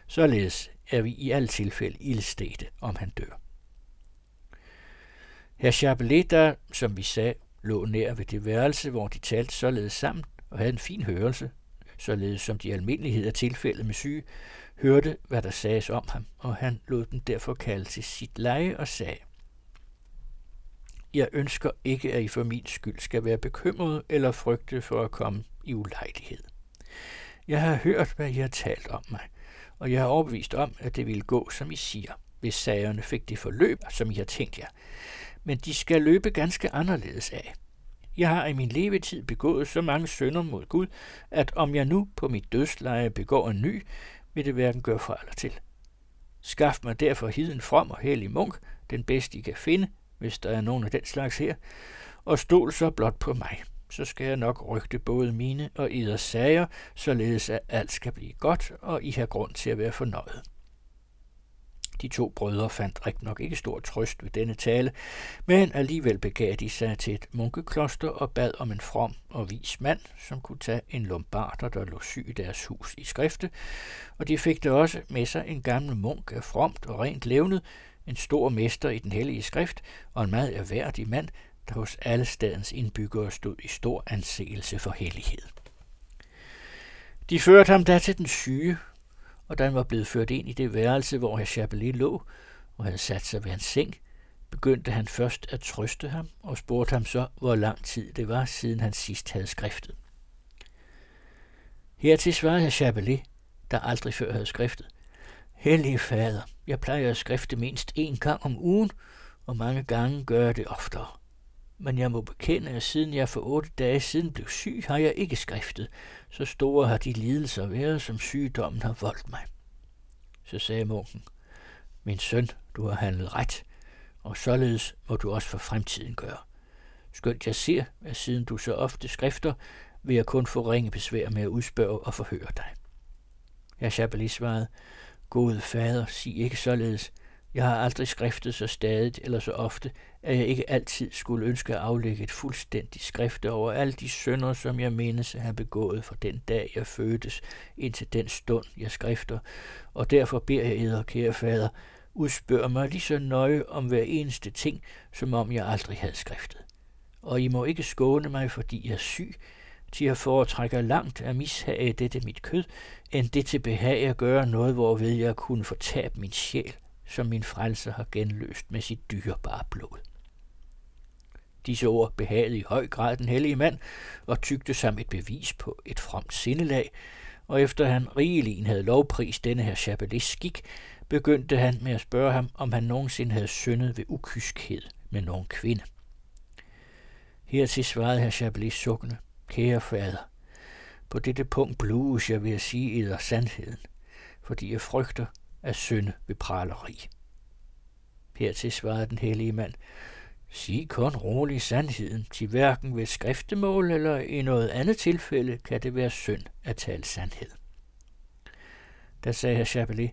Således er vi i alle tilfælde ildstede, om han dør. Herr Chapelet, der, som vi sagde, lå nær ved det værelse, hvor de talte således sammen og havde en fin hørelse, således som de almindelighed er tilfældet med syge, hørte, hvad der sagdes om ham, og han lod dem derfor kalde til sit leje og sagde, Jeg ønsker ikke, at I for min skyld skal være bekymret eller frygte for at komme i ulejlighed. Jeg har hørt, hvad I har talt om mig, og jeg har overbevist om, at det ville gå, som I siger, hvis sagerne fik det forløb, som I har tænkt jer. Men de skal løbe ganske anderledes af. Jeg har i min levetid begået så mange synder mod Gud, at om jeg nu på mit dødsleje begår en ny, vil det hverken gøre fra eller til. Skaff mig derfor hiden from og hellig munk, den bedste I kan finde, hvis der er nogen af den slags her, og stol så blot på mig. Så skal jeg nok rygte både mine og eders sager, således at alt skal blive godt, og I har grund til at være fornøjet. De to brødre fandt rigtig nok ikke stor trøst ved denne tale, men alligevel begav de sig til et munkekloster og bad om en from og vis mand, som kunne tage en lombarder, der lå syg i deres hus i skrifte, og de fik der også med sig en gammel munk af fromt og rent levnet, en stor mester i den hellige skrift og en meget erhverdig mand, der hos alle stadens indbyggere stod i stor anseelse for hellighed. De førte ham da til den syge, og da han var blevet ført ind i det værelse, hvor herr Chapelet lå, og havde sat sig ved hans seng, begyndte han først at trøste ham og spurgte ham så, hvor lang tid det var, siden han sidst havde skriftet. Hertil svarede herr Chapelet, der aldrig før havde skriftet. Hellige fader, jeg plejer at skrifte mindst én gang om ugen, og mange gange gør jeg det oftere. Men jeg må bekende, at siden jeg for otte dage siden blev syg, har jeg ikke skriftet. Så store har de lidelser været, som sygdommen har voldt mig. Så sagde munken, min søn, du har handlet ret, og således må du også for fremtiden gøre. Skønt jeg ser, at siden du så ofte skrifter, vil jeg kun få ringe besvær med at udspørge og forhøre dig. Jeg Chablis svarede, Gode fader, sig ikke således. Jeg har aldrig skriftet så stadigt eller så ofte, at jeg ikke altid skulle ønske at aflægge et fuldstændigt skrift over alle de sønder, som jeg menes at have begået fra den dag, jeg fødtes, indtil den stund, jeg skrifter, og derfor beder jeg eder, kære fader, udspørg mig lige så nøje om hver eneste ting, som om jeg aldrig havde skriftet. Og I må ikke skåne mig, fordi jeg er syg, til jeg foretrækker langt at mishage dette mit kød, end det til behag at gøre noget, hvorved jeg kunne fortabe min sjæl, som min frelser har genløst med sit dyrebare blod. Disse ord behagede i høj grad den hellige mand og tygte som et bevis på et fromt sindelag, og efter han rigeligen havde lovprist denne her chapelist skik, begyndte han med at spørge ham, om han nogensinde havde syndet ved ukyskhed med nogen kvinde. Hertil svarede herr Chabelis sukkende, kære fader, på dette punkt blues jeg ved at sige eder sandheden, fordi jeg frygter at synde ved praleri. Hertil svarede den hellige mand, sig kun rolig sandheden, til hverken ved skriftemål eller i noget andet tilfælde kan det være synd at tale sandhed. Da sagde herr Chapelet,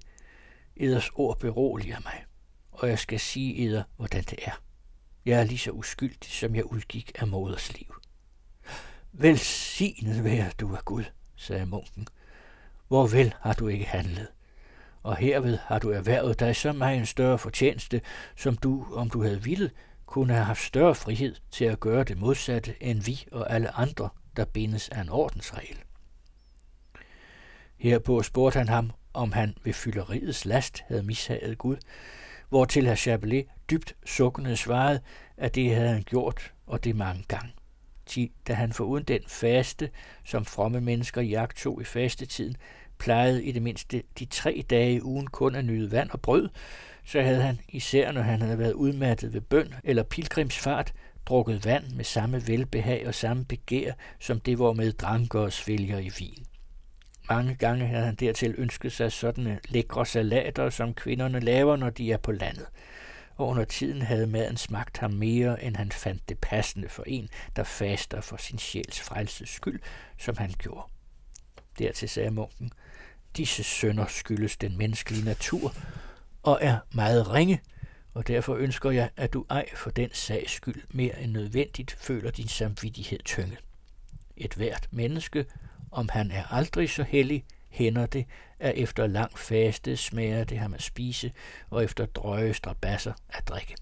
Eders ord beroliger mig, og jeg skal sige eder, hvordan det er. Jeg er lige så uskyldig, som jeg udgik af moders liv. Velsignet være du af Gud, sagde munken. Hvor vel har du ikke handlet? Og herved har du erhvervet dig så meget en større fortjeneste, som du, om du havde ville, kunne have haft større frihed til at gøre det modsatte end vi og alle andre, der bindes af en ordensregel. Herpå spurgte han ham, om han ved fylderiets last havde mishaget Gud, hvortil herr Chapelet dybt sukkende svarede, at det havde han gjort, og det mange gange. Ti, da han foruden den faste, som fromme mennesker jagtog i fastetiden, plejede i det mindste de tre dage i ugen kun at nyde vand og brød, så havde han, især når han havde været udmattet ved bøn eller pilgrimsfart, drukket vand med samme velbehag og samme begær, som det var med dranker og svælger i vin. Mange gange havde han dertil ønsket sig sådanne lækre salater, som kvinderne laver, når de er på landet. Og under tiden havde maden smagt ham mere, end han fandt det passende for en, der faster for sin sjæls frelses skyld, som han gjorde. Dertil sagde munken, disse sønder skyldes den menneskelige natur, og er meget ringe, og derfor ønsker jeg, at du ej for den sags skyld mere end nødvendigt føler din samvittighed tynget. Et hvert menneske, om han er aldrig så hellig, hænder det, at efter lang faste smager det ham at spise, og efter drøje strabasser at drikke.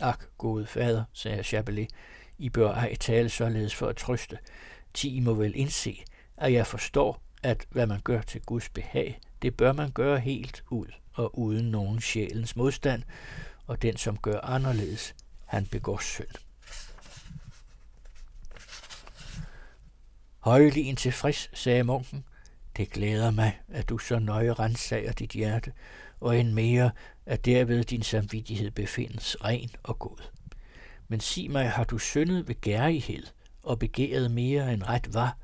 Ak, gode fader, sagde Chabelet, I bør ej tale således for at trøste. Ti må vel indse, at jeg forstår, at hvad man gør til Guds behag, det bør man gøre helt ud og uden nogen sjælens modstand, og den, som gør anderledes, han begår synd. Højligen tilfreds, sagde munken. Det glæder mig, at du så nøje rensager dit hjerte, og end mere, at derved din samvittighed befindes ren og god. Men sig mig, har du syndet ved gærighed og begæret mere end ret var,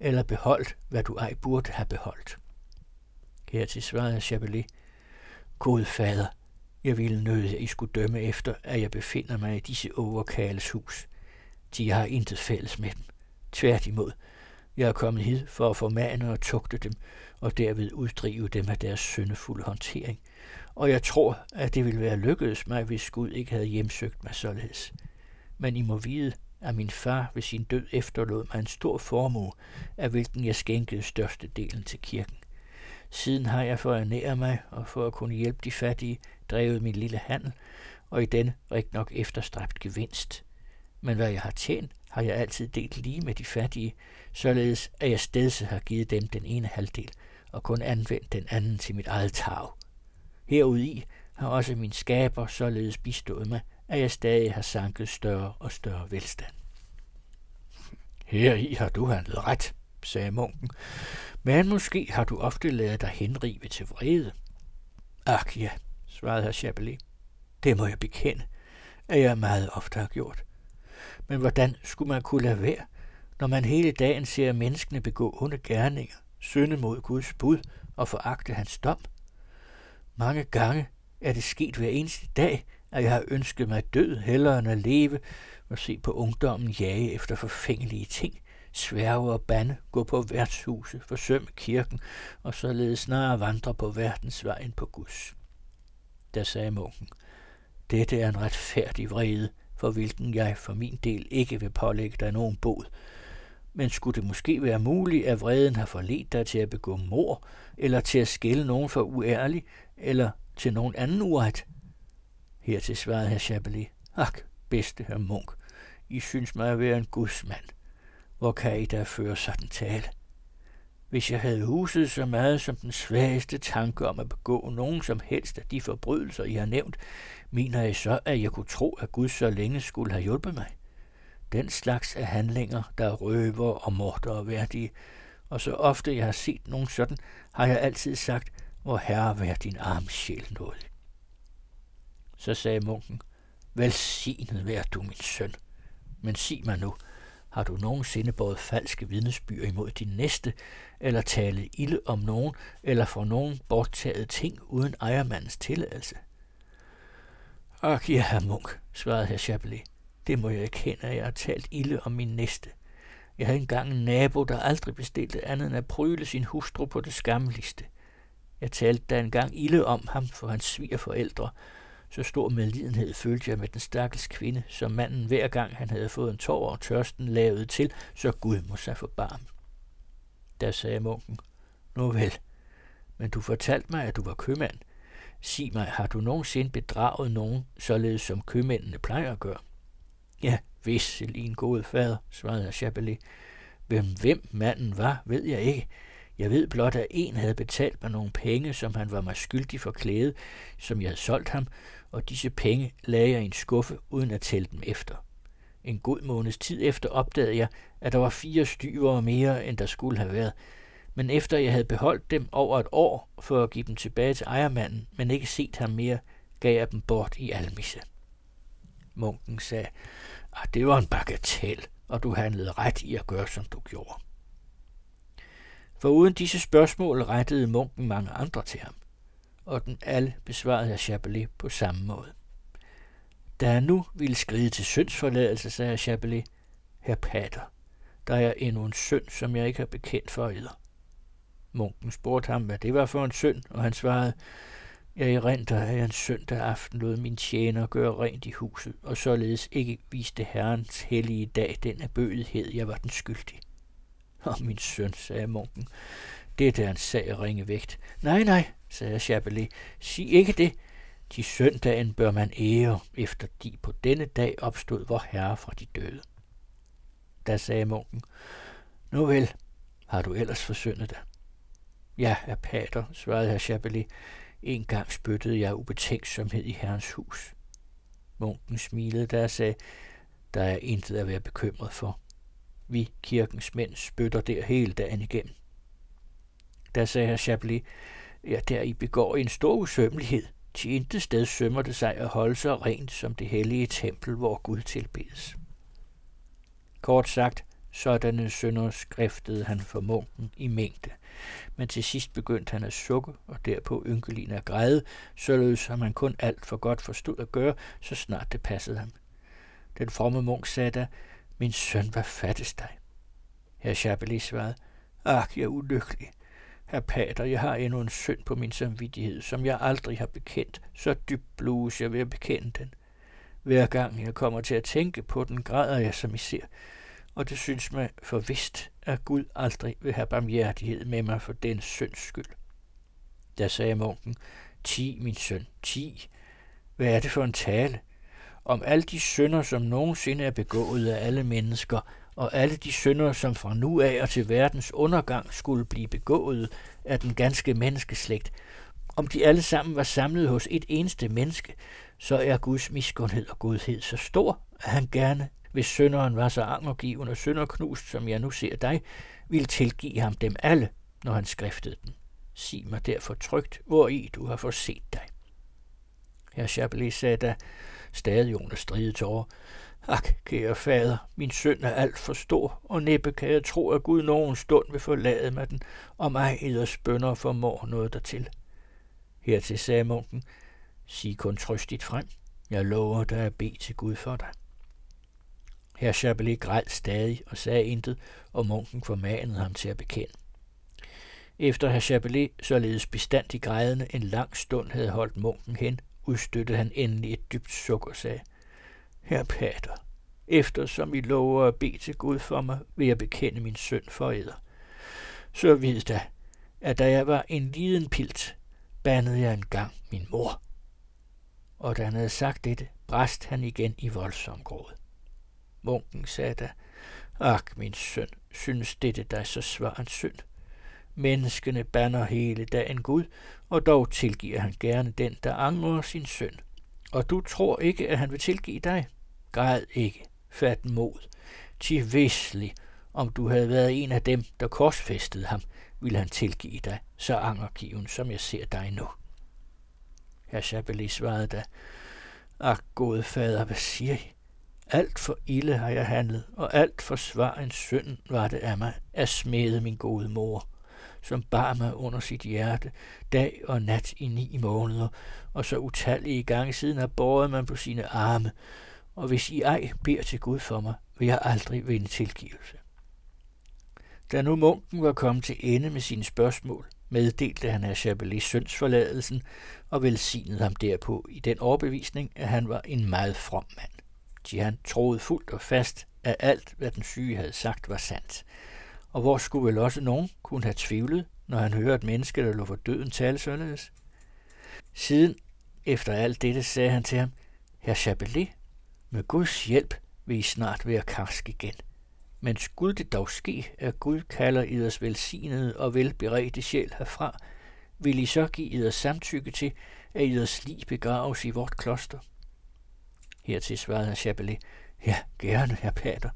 eller beholdt, hvad du ej burde have beholdt? Hertil svarede Chabelet, God fader, jeg ville nøde, at I skulle dømme efter, at jeg befinder mig i disse overkales hus. De har intet fælles med dem. Tværtimod, jeg er kommet hid for at formane og tugte dem, og derved uddrive dem af deres syndefulde håndtering. Og jeg tror, at det ville være lykkedes mig, hvis Gud ikke havde hjemsøgt mig således. Men I må vide, at min far ved sin død efterlod mig en stor formue, af hvilken jeg skænkede størstedelen til kirken. Siden har jeg for at ernære mig og for at kunne hjælpe de fattige, drevet min lille handel, og i den rigt nok efterstræbt gevinst. Men hvad jeg har tjent, har jeg altid delt lige med de fattige, således at jeg stedse har givet dem den ene halvdel, og kun anvendt den anden til mit eget tag. Herudi har også min skaber således bistået mig, at jeg stadig har sanket større og større velstand. Her i har du handlet ret, sagde munken, men måske har du ofte lavet dig henrive til vrede. Ak ja, svarede herr Chapelet. Det må jeg bekende, at jeg meget ofte har gjort. Men hvordan skulle man kunne lade være, når man hele dagen ser menneskene begå onde gerninger, synde mod Guds bud og foragte hans dom? Mange gange er det sket hver eneste dag, at jeg har ønsket mig død hellere end at leve og se på ungdommen jage efter forfængelige ting, sværge og bande, gå på værtshuse, forsømme kirken og således snarere vandre på verdens vej end på Guds. Der sagde munken, dette er en retfærdig vrede, for hvilken jeg for min del ikke vil pålægge dig nogen bod. Men skulle det måske være muligt, at vreden har forledt dig til at begå mor, eller til at skille nogen for uærlig, eller til nogen anden uret? Hertil svarede herr Chapelet, ak, bedste herr Munk, I synes mig at være en gudsmand. Hvor kan I da føre sådan tale? Hvis jeg havde huset så meget som den svageste tanke om at begå nogen som helst af de forbrydelser, I har nævnt, mener jeg så, at jeg kunne tro, at Gud så længe skulle have hjulpet mig. Den slags af handlinger, der røver og morder og værdige, og så ofte jeg har set nogen sådan, har jeg altid sagt, hvor herre vær din arme sjæl nåde. Så sagde munken, velsignet vær du, min søn. Men sig mig nu, har du nogensinde båret falske vidnesbyr imod din næste, eller talet ilde om nogen, eller for nogen borttaget ting uden ejermandens tilladelse? Ak ja, herr Munk, svarede herr Chapelet. Det må jeg erkende, at jeg har talt ilde om min næste. Jeg havde engang en nabo, der aldrig bestilte andet end at pryle sin hustru på det skammeligste. Jeg talte da engang ilde om ham for hans svigerforældre, så stor medlidenhed følte jeg med den stakkels kvinde, som manden hver gang han havde fået en tår og tørsten lavet til, så Gud må sig forbarme. Der sagde munken, nu vel, men du fortalte mig, at du var købmand. Sig mig, har du nogensinde bedraget nogen, således som købmændene plejer at gøre? Ja, en god fader, svarede Chapelet. Hvem hvem manden var, ved jeg ikke. Jeg ved blot, at en havde betalt mig nogle penge, som han var mig skyldig for klæde, som jeg havde solgt ham, og disse penge lagde jeg i en skuffe, uden at tælle dem efter. En god måneds tid efter opdagede jeg, at der var fire styver mere, end der skulle have været, men efter jeg havde beholdt dem over et år for at give dem tilbage til ejermanden, men ikke set ham mere, gav jeg dem bort i almisse. Munken sagde, at ah, det var en bagatel, og du handlede ret i at gøre, som du gjorde. For uden disse spørgsmål rettede munken mange andre til ham og den alle besvarede af Chapelet på samme måde. Da han nu ville skride til syndsforladelse, sagde Chapelet, Herr Pater, der er endnu en synd, som jeg ikke har bekendt for eder. Munken spurgte ham, hvad det var for en synd, og han svarede, jeg erindrer, at jeg en søndag aften lod min tjener gøre rent i huset, og således ikke viste herrens hellige dag den bødighed, jeg var den skyldig. Og min søn, sagde munken, det er en sag at ringe vægt. Nej, nej, sagde Chapelet. Sig ikke det. De søndagen bør man ære, efter de på denne dag opstod vor herre fra de døde. Da sagde munken, nu vel, Har du ellers forsyndet dig? Ja, er pater, svarede herr Chapelet. En gang spyttede jeg ubetænksomhed i herrens hus. Munken smilede da jeg sagde, der er intet at være bekymret for. Vi, kirkens mænd, spytter der hele dagen igennem. Da sagde herr Chapelet, ja, der I begår en stor usømmelighed. Til intet sted sømmer det sig at holde sig rent som det hellige tempel, hvor Gud tilbedes. Kort sagt, sådanne sønder skriftede han for munken i mængde, men til sidst begyndte han at sukke og derpå ynkelin at græde, således som han kun alt for godt forstod at gøre, så snart det passede ham. Den fromme munk sagde da, min søn, hvad fattes dig? Herr Chapelet svarede, ak, jeg er ulykkelig. Herr pater, jeg har endnu en synd på min samvittighed, som jeg aldrig har bekendt, så dybt blues jeg ved at bekende den. Hver gang jeg kommer til at tænke på den, græder jeg, som I ser, og det synes mig for vist, at Gud aldrig vil have barmhjertighed med mig for den synds skyld. Da sagde munken, ti, min søn, ti. Hvad er det for en tale? Om alle de synder, som nogensinde er begået af alle mennesker, og alle de synder, som fra nu af og til verdens undergang skulle blive begået af den ganske menneskeslægt, om de alle sammen var samlet hos et eneste menneske, så er Guds miskundhed og godhed så stor, at han gerne, hvis synderen var så angergiven og synderknust, som jeg nu ser dig, ville tilgive ham dem alle, når han skriftede den. Sig mig derfor trygt, hvor i du har forset dig. Herr Chapelet sagde da, stadig under stride tårer, Ak, kære fader, min søn er alt for stor, og næppe kan jeg tro, at Gud nogen stund vil forlade mig den, og ej eders bønder formår noget dertil. Hertil sagde munken, sig kun trøstigt frem. Jeg lover dig at bede til Gud for dig. Herr Chabelet græd stadig og sagde intet, og munken formanede ham til at bekende. Efter herr Chabelet således bestandig grædende en lang stund havde holdt munken hen, udstøttede han endelig et dybt suk og sagde, Herre pater, eftersom I lover at bede til Gud for mig, vil jeg bekende min søn for eder. Så vid da, at da jeg var en liden pilt, bandede jeg engang min mor. Og da han havde sagt dette, bræst han igen i voldsom gråd. Munken sagde da, Ak, min søn, synes dette dig så svar en synd? Menneskene banner hele dagen Gud, og dog tilgiver han gerne den, der angrer sin synd. Og du tror ikke, at han vil tilgive dig? Græd ikke, fat mod. Til vislig, om du havde været en af dem, der korsfæstede ham, ville han tilgive dig, så angergiven, som jeg ser dig nu. Herr Chapelet svarede da, Ak, gode fader, hvad siger I? Alt for ille har jeg handlet, og alt for svar en synd var det af mig at smede min gode mor, som bar mig under sit hjerte dag og nat i ni måneder, og så utallige gange siden har båret man på sine arme, og hvis I ej beder til Gud for mig, vil jeg aldrig vinde tilgivelse. Da nu munken var kommet til ende med sine spørgsmål, meddelte han af Chapelet syndsforladelsen og velsignede ham derpå i den overbevisning, at han var en meget from mand. Jean troede fuldt og fast, at alt, hvad den syge havde sagt, var sandt. Og hvor skulle vel også nogen kunne have tvivlet, når han hørte et menneske, der lå for døden, tale således? Siden, efter alt dette, sagde han til ham, Herr Chabelet, med Guds hjælp vil I snart være karsk igen. Men skulle det dog ske, at Gud kalder eders velsignede og velberedte sjæl herfra, vil I så give eders samtykke til, at eders lig begraves i vort kloster? Hertil svarede Chapelet, ja, gerne, herr pater.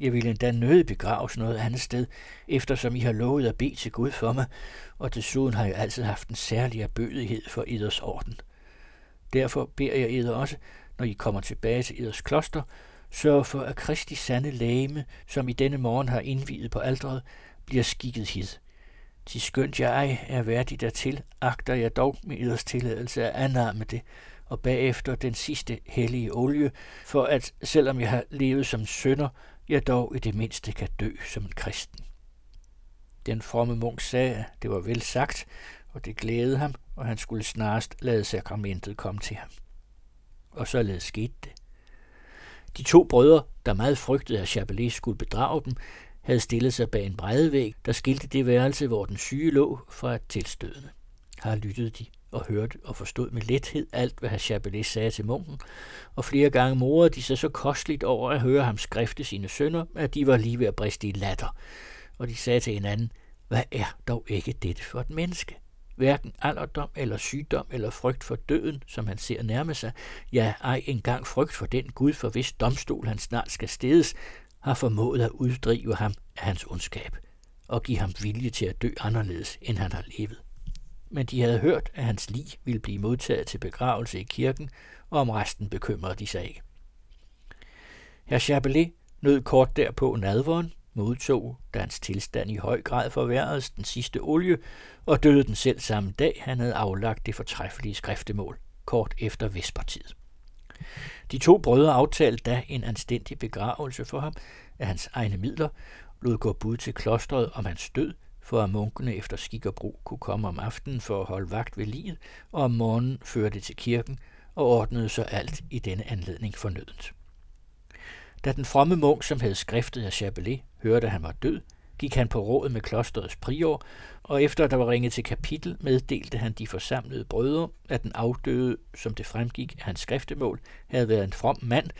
Jeg vil endda nødig begraves noget andet sted, eftersom I har lovet at bede til Gud for mig, og desuden har jeg altid haft en særlig erbødighed for eders orden. Derfor beder jeg eder også, når I kommer tilbage til eders kloster, sørg for, at Kristi sande lægeme, som i denne morgen har indviet på aldret, bliver skikket hid. Til skønt jeg ej er værdig dertil, agter jeg dog med eders tilladelse at anarme det, og bagefter den sidste hellige olie, for at, selvom jeg har levet som sønder, jeg dog i det mindste kan dø som en kristen. Den fromme munk sagde, at det var vel sagt, og det glædede ham, og han skulle snarest lade sakramentet komme til ham. Og således skete det. De to brødre, der meget frygtede, at Chapelet skulle bedrage dem, havde stillet sig bag en breddevæg, der skilte det værelse, hvor den syge lå, fra et tilstødende. Her lyttede de og hørte og forstod med lethed alt, hvad herr sagde til munken, og flere gange morede de sig så kosteligt over at høre ham skrifte sine sønner, at de var lige ved at briste i latter. og de sagde til hinanden, hvad er dog ikke dette for et menneske? Hverken alderdom eller sygdom eller frygt for døden, som han ser nærme sig, ja, ej engang frygt for den Gud, for hvis domstol han snart skal stedes, har formået at uddrive ham af hans ondskab og give ham vilje til at dø anderledes, end han har levet. Men de havde hørt, at hans lig ville blive modtaget til begravelse i kirken, og om resten bekymrede de sig ikke. Herr Chabelet nød kort derpå nadvåren, modtog, da hans tilstand i høj grad forværredes den sidste olie, og døde den selv samme dag, han havde aflagt det fortræffelige skriftemål, kort efter vespertid. De to brødre aftalte da en anstændig begravelse for ham af hans egne midler, lod gå bud til klostret om hans død, for at munkene efter skik og brug kunne komme om aftenen for at holde vagt ved livet, og om morgenen førte til kirken og ordnede så alt i denne anledning fornødent. Da den fromme munk, som havde skriftet af Chabelet, hørte, at han var død, gik han på råd med klosterets prior, og efter at der var ringet til kapitel, meddelte han de forsamlede brødre, at den afdøde, som det fremgik af hans skriftemål, havde været en from mand,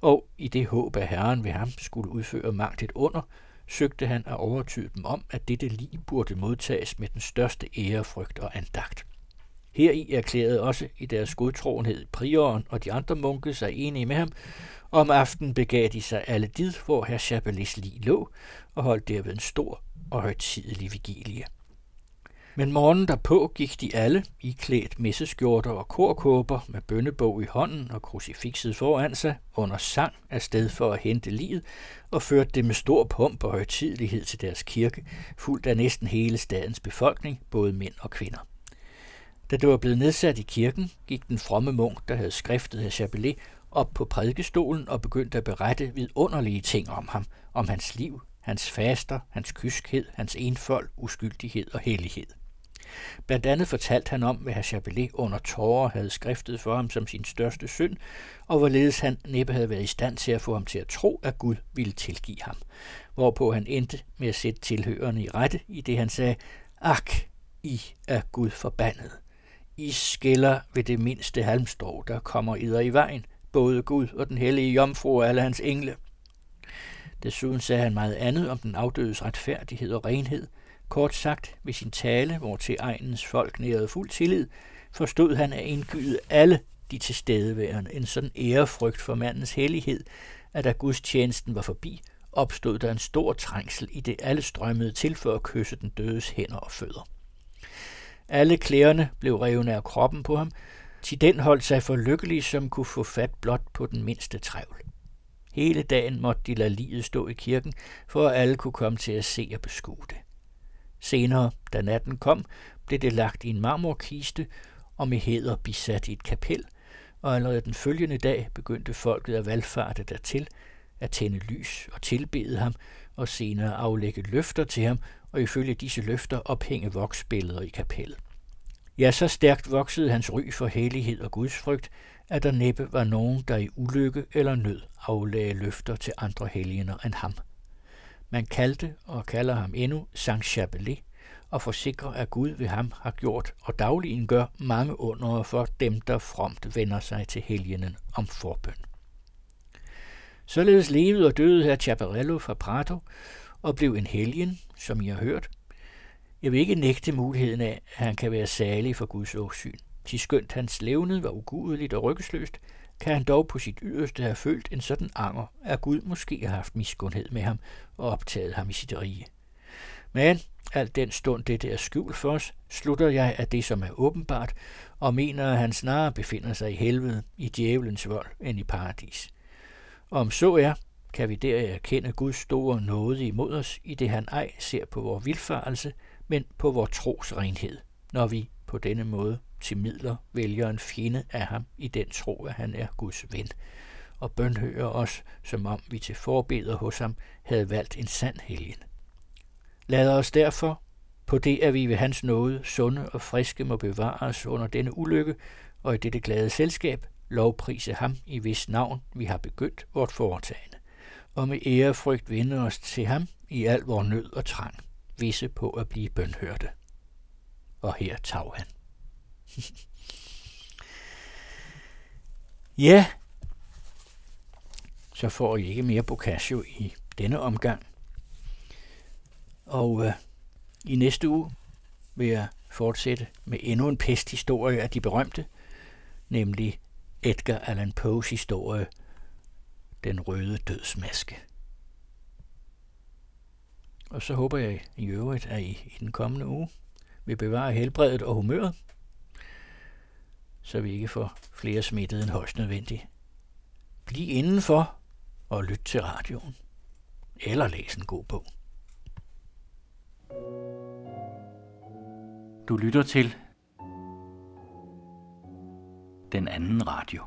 og i det håb, at herren ved ham skulle udføre magt et under, søgte han at overtyde dem om, at dette lig burde modtages med den største ærefrygt og andagt. Heri erklærede også i deres godtroenhed prioren og de andre munke sig enige med ham, om aftenen begav de sig alle did, hvor herr Chapelis lig lå, og holdt derved en stor og højtidelig vigilie. Men morgenen derpå gik de alle, iklædt messeskjorter og korkåber med bønnebog i hånden og krucifixet foran sig, under sang af sted for at hente livet, og førte det med stor pomp og højtidelighed til deres kirke, fuldt af næsten hele stadens befolkning, både mænd og kvinder. Da det var blevet nedsat i kirken, gik den fromme munk, der havde skriftet af Chabelet, op på prædikestolen og begyndte at berette vidunderlige ting om ham, om hans liv, hans faster, hans kyskhed, hans enfold, uskyldighed og hellighed. Blandt andet fortalte han om, hvad herr Chapelet under tårer havde skriftet for ham som sin største synd, og hvorledes han næppe havde været i stand til at få ham til at tro, at Gud ville tilgive ham. Hvorpå han endte med at sætte tilhørende i rette, i det han sagde, Ak, I er Gud forbandet. I skiller ved det mindste halmstrå, der kommer idder i vejen, både Gud og den hellige jomfru og alle hans engle. Desuden sagde han meget andet om den afdødes retfærdighed og renhed. Kort sagt, ved sin tale, hvor til egnens folk nærede fuld tillid, forstod han at indgyde alle de tilstedeværende en sådan ærefrygt for mandens hellighed, at da Guds tjenesten var forbi, opstod der en stor trængsel i det alle strømmede til for at kysse den dødes hænder og fødder. Alle klæderne blev revne af kroppen på ham, til den holdt sig for lykkelig, som kunne få fat blot på den mindste trævl. Hele dagen måtte de lade livet stå i kirken, for at alle kunne komme til at se og beskue det. Senere, da natten kom, blev det lagt i en marmorkiste og med heder bisat i et kapel, og allerede den følgende dag begyndte folket at valgfarte dertil, at tænde lys og tilbede ham, og senere aflægge løfter til ham, og ifølge disse løfter ophænge voksbilleder i kapellet. Ja, så stærkt voksede hans ry for hellighed og gudsfrygt, at der næppe var nogen, der i ulykke eller nød aflagde løfter til andre helgener end ham. Man kaldte og kalder ham endnu Saint Chapelet, og forsikrer, at Gud ved ham har gjort og dagligen gør mange under for dem, der fromt vender sig til helgenen om forbøn. Således levede og døde her Chaparello fra Prato og blev en helgen, som I har hørt, jeg vil ikke nægte muligheden af, at han kan være særlig for Guds åsyn. Til skønt hans levned var ugudeligt og ryggesløst, kan han dog på sit yderste have følt en sådan anger, at Gud måske har haft miskundhed med ham og optaget ham i sit rige. Men alt den stund det er skjult for os, slutter jeg af det, som er åbenbart, og mener, at han snarere befinder sig i helvede, i djævelens vold, end i paradis. Og om så er, kan vi der erkende Guds store nåde imod os, i det han ej ser på vores vilfarelse, men på vores tros renhed, når vi på denne måde til midler vælger en fjende af ham i den tro, at han er Guds ven, og bønhører os, som om vi til forbeder hos ham havde valgt en sand helgen. Lad os derfor, på det at vi ved hans nåde, sunde og friske må bevares under denne ulykke, og i dette glade selskab, lovprise ham i hvis navn vi har begyndt vort foretagende, og med ærefrygt vinde os til ham i al vor nød og trang visse på at blive bønhørte. Og her tag han. ja, så får I ikke mere Boccaccio i denne omgang. Og øh, i næste uge vil jeg fortsætte med endnu en pesthistorie af de berømte, nemlig Edgar Allan Poes historie, Den røde dødsmaske. Og så håber jeg i øvrigt, at I i den kommende uge vil bevare helbredet og humøret, så vi ikke får flere smittede end højst nødvendigt. Bliv indenfor og lyt til radioen. Eller læs en god bog. Du lytter til den anden radio.